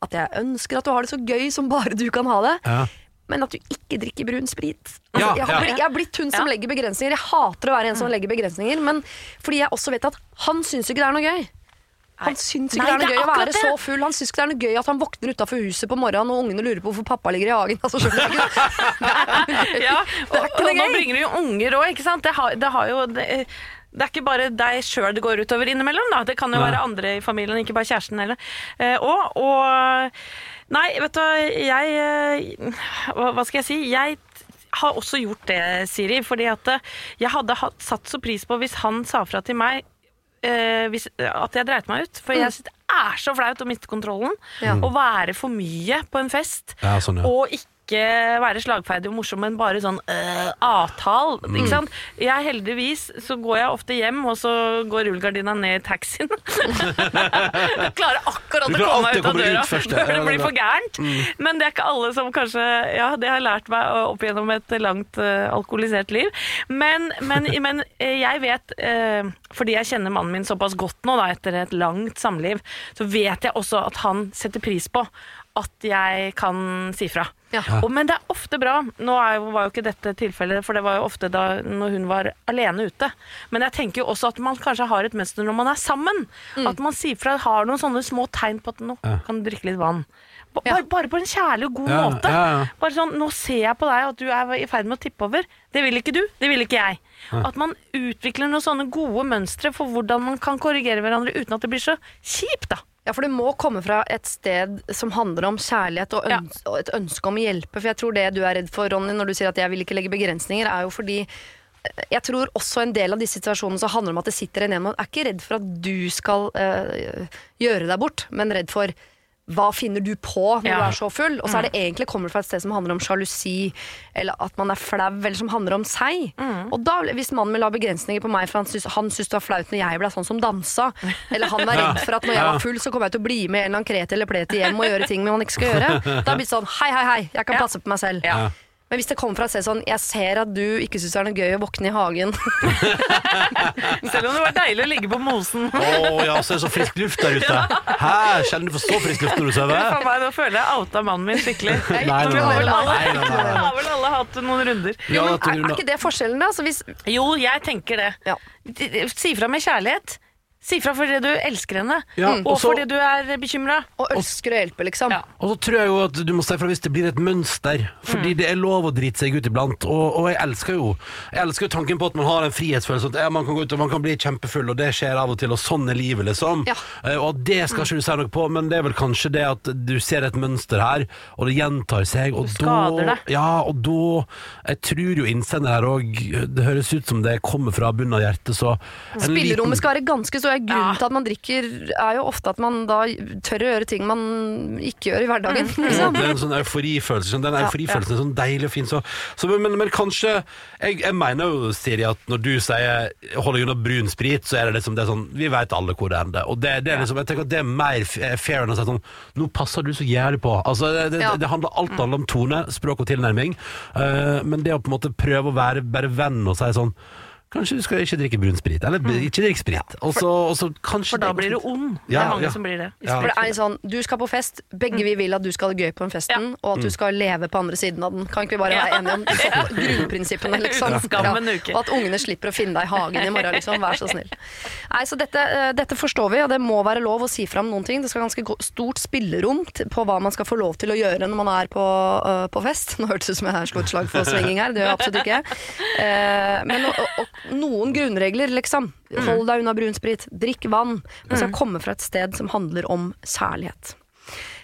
At jeg ønsker at du har det så gøy som bare du kan ha det. Ja. Men at du ikke drikker brun sprit. Ja, Altså, jeg, har, jeg har blitt hun som Ja. legger begrensninger. Jeg hater å være en som legger begrensninger, men fordi jeg også vet at han syns ikke det er noe gøy. Han syns ikke Nei, det er noe det er gøy å være det. så full. Han syns ikke det er noe gøy at han våkner utafor huset på morgenen og ungene lurer på hvorfor pappa ligger i hagen. Altså, det er ikke? ja, Det er ikke noe og nå bringer du jo unger òg, ikke sant. Det har, det har jo det, det er ikke bare deg sjøl det går utover innimellom. Da. Det kan jo Nei. være andre i familien, ikke bare kjæresten heller. Eh, og, og Nei, vet du hva, jeg eh, Hva skal jeg si? Jeg har også gjort det, Siri. Fordi at eh, jeg hadde hatt, satt så pris på hvis han sa fra til meg eh, hvis, at jeg dreit meg ut. For jeg synes det er så flaut å miste kontrollen. Ja. Å være for mye på en fest. Ja, sånn, ja. Og ikke ikke være slagferdig og morsom, men bare sånn øh, avtal. Mm. Ikke sant? Jeg heldigvis så går jeg ofte hjem, og så går rullegardina ned i taxien. jeg klarer akkurat å komme meg ut av døra ut først, ja. før det blir for gærent. Men det er ikke alle som kanskje Ja, det har jeg lært meg opp gjennom et langt øh, alkoholisert liv. Men, men, men eh, jeg vet, eh, fordi jeg kjenner mannen min såpass godt nå, da, etter et langt samliv, så vet jeg også at han setter pris på at jeg kan si fra. Ja. Og, men det er ofte bra. Nå er jo, var jo ikke dette tilfellet, for det var jo ofte da når hun var alene ute. Men jeg tenker jo også at man kanskje har et mønster når man er sammen. At man sier fra, har noen sånne små tegn på at nå kan du drikke litt vann. B Ja. Bare, bare på en kjærlig og god Ja, måte. ja, ja. Bare sånn, Nå ser jeg på deg at du er i ferd med å tippe over. Det vil ikke du, det vil ikke jeg. At man utvikler noen sånne gode mønstre for hvordan man kan korrigere hverandre uten at det blir så kjipt, da. Ja, for det må komme fra et sted som handler om kjærlighet og, Ja. og et ønske om å hjelpe. For jeg tror det du er redd for, Ronny, når du sier at jeg vil ikke legge begrensninger, er jo fordi eh, jeg tror også en del av disse situasjonene så handler om at det sitter en og er ikke redd for at du skal øh, gjøre deg bort, men redd for hva finner du på når Ja. du er så full? Og så er det egentlig kommer det fra et sted som handler om sjalusi, eller at man er flau, eller som handler om seg. Og da, hvis mannen min la begrensninger på meg, for han syntes det var flaut når jeg ble sånn som dansa, eller han var redd for at når jeg var full, så kom jeg til å bli med en eller annen kreti eller pleti hjem og gjøre ting man ikke skal gjøre, da blir det sånn hei, hei, hei, jeg kan passe på meg selv. Ja. Men hvis det kommer fra et sted sånn Jeg ser at du ikke syns det er noe gøy å våkne i hagen. Selv om det var deilig å ligge på mosen. Å ja, så er det så frisk luft der ute. Hæ, kjenner du for så frisk luft når du sover? Meg, Nå føler jeg outa mannen min skikkelig. Nei, nei, nei, nei, har vel alle hatt noen runder. Jo, Men er, er ikke det forskjellen, da? Så hvis, Jo, jeg tenker det. Ja. Si fra med kjærlighet. Si fra fordi du elsker henne, Ja, og og så- fordi du er bekymra. og ønsker å hjelpe, liksom. Ja. Og så tror jeg jo at du må si fra hvis det blir et mønster. Fordi det er lov å drite seg ut iblant. Og, og jeg elsker jo Jeg elsker jo tanken på at man har en frihetsfølelse. At ja, man kan gå ut og man kan bli kjempefull, og det skjer av og til, og sånn er livet, liksom. Ja. Eh, Og det skal ikke du si noe på, men det er vel kanskje det at du ser et mønster her, og det gjentar seg, og skader da deg. Ja, og da Jeg tror jo innsender her òg Det høres ut som det kommer fra bunnen av hjertet, så en Spillerommet skal være ganske stort. Grunnen Ja. til at man drikker, er jo ofte at man da tør å gjøre ting man ikke gjør i hverdagen. Mm. Liksom. det er en sånn euforifølelse. sånn- Den euforifølelsen er sånn deilig og fin. Så, så, men, men kanskje jeg, jeg mener jo, Siri, at når du sier 'hold deg unna brun sprit', så er det liksom det er sånn Vi vet alle hvor det ender. Og det, det er liksom, jeg tenker at det er mer fair enn å si sånn 'Nå passer du så jævlig på'. Altså, det, det, Ja. det handler alt handler om tone, språk og tilnærming. Uh, men det å på en måte prøve å være bare venn og si sånn Kanskje du skal ikke drikke brun sprit, eller ikke drikke sprit. også, og så kanskje For da blir du ond. Det er mange ja. som blir det. Ja. For det er sånn, Du skal på fest, begge vi vil at du skal ha det gøy på den festen, og at du skal leve på andre siden av den. Kan ikke vi bare være enige om grunnprinsippene? Liksom? Og at ungene slipper å finne deg i hagen i morgen. Liksom. Vær så snill. Nei, så dette, eh, dette forstår vi, og det må være lov å si fram noen ting. Det skal ganske stort spillerom på hva man skal få lov til å gjøre når man er på, øh, på fest. Nå hørtes det ut som jeg slo et slag for svinging her, det gjør jeg absolutt ikke. Eh, men og, noen grunnregler, liksom. Hold deg unna brunsprit, drikk vann. Man skal komme fra et sted som handler om særlighet.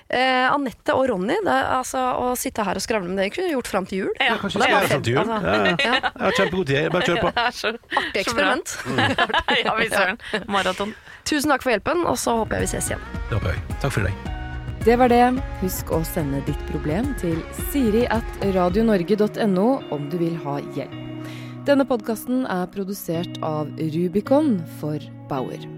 Eh, Anette og Ronny, det, altså, å sitte her og skravle med det kunne vi gjort fram til jul. Ja, Kanskje vi skal gjøre fram til jul. Altså. Ja, ja. Ja, Jeg har kjempegod tid. Bare kjør på. Det er så artig eksperiment. ja, vi søren. Maraton. Tusen takk for hjelpen, og så håper jeg vi ses igjen. Det håper jeg. Takk for i dag. Det var det. Husk å sende ditt problem til siri at radionorge.no om du vil ha hjelp. Denne podkasten er produsert av Rubicon for Bauer.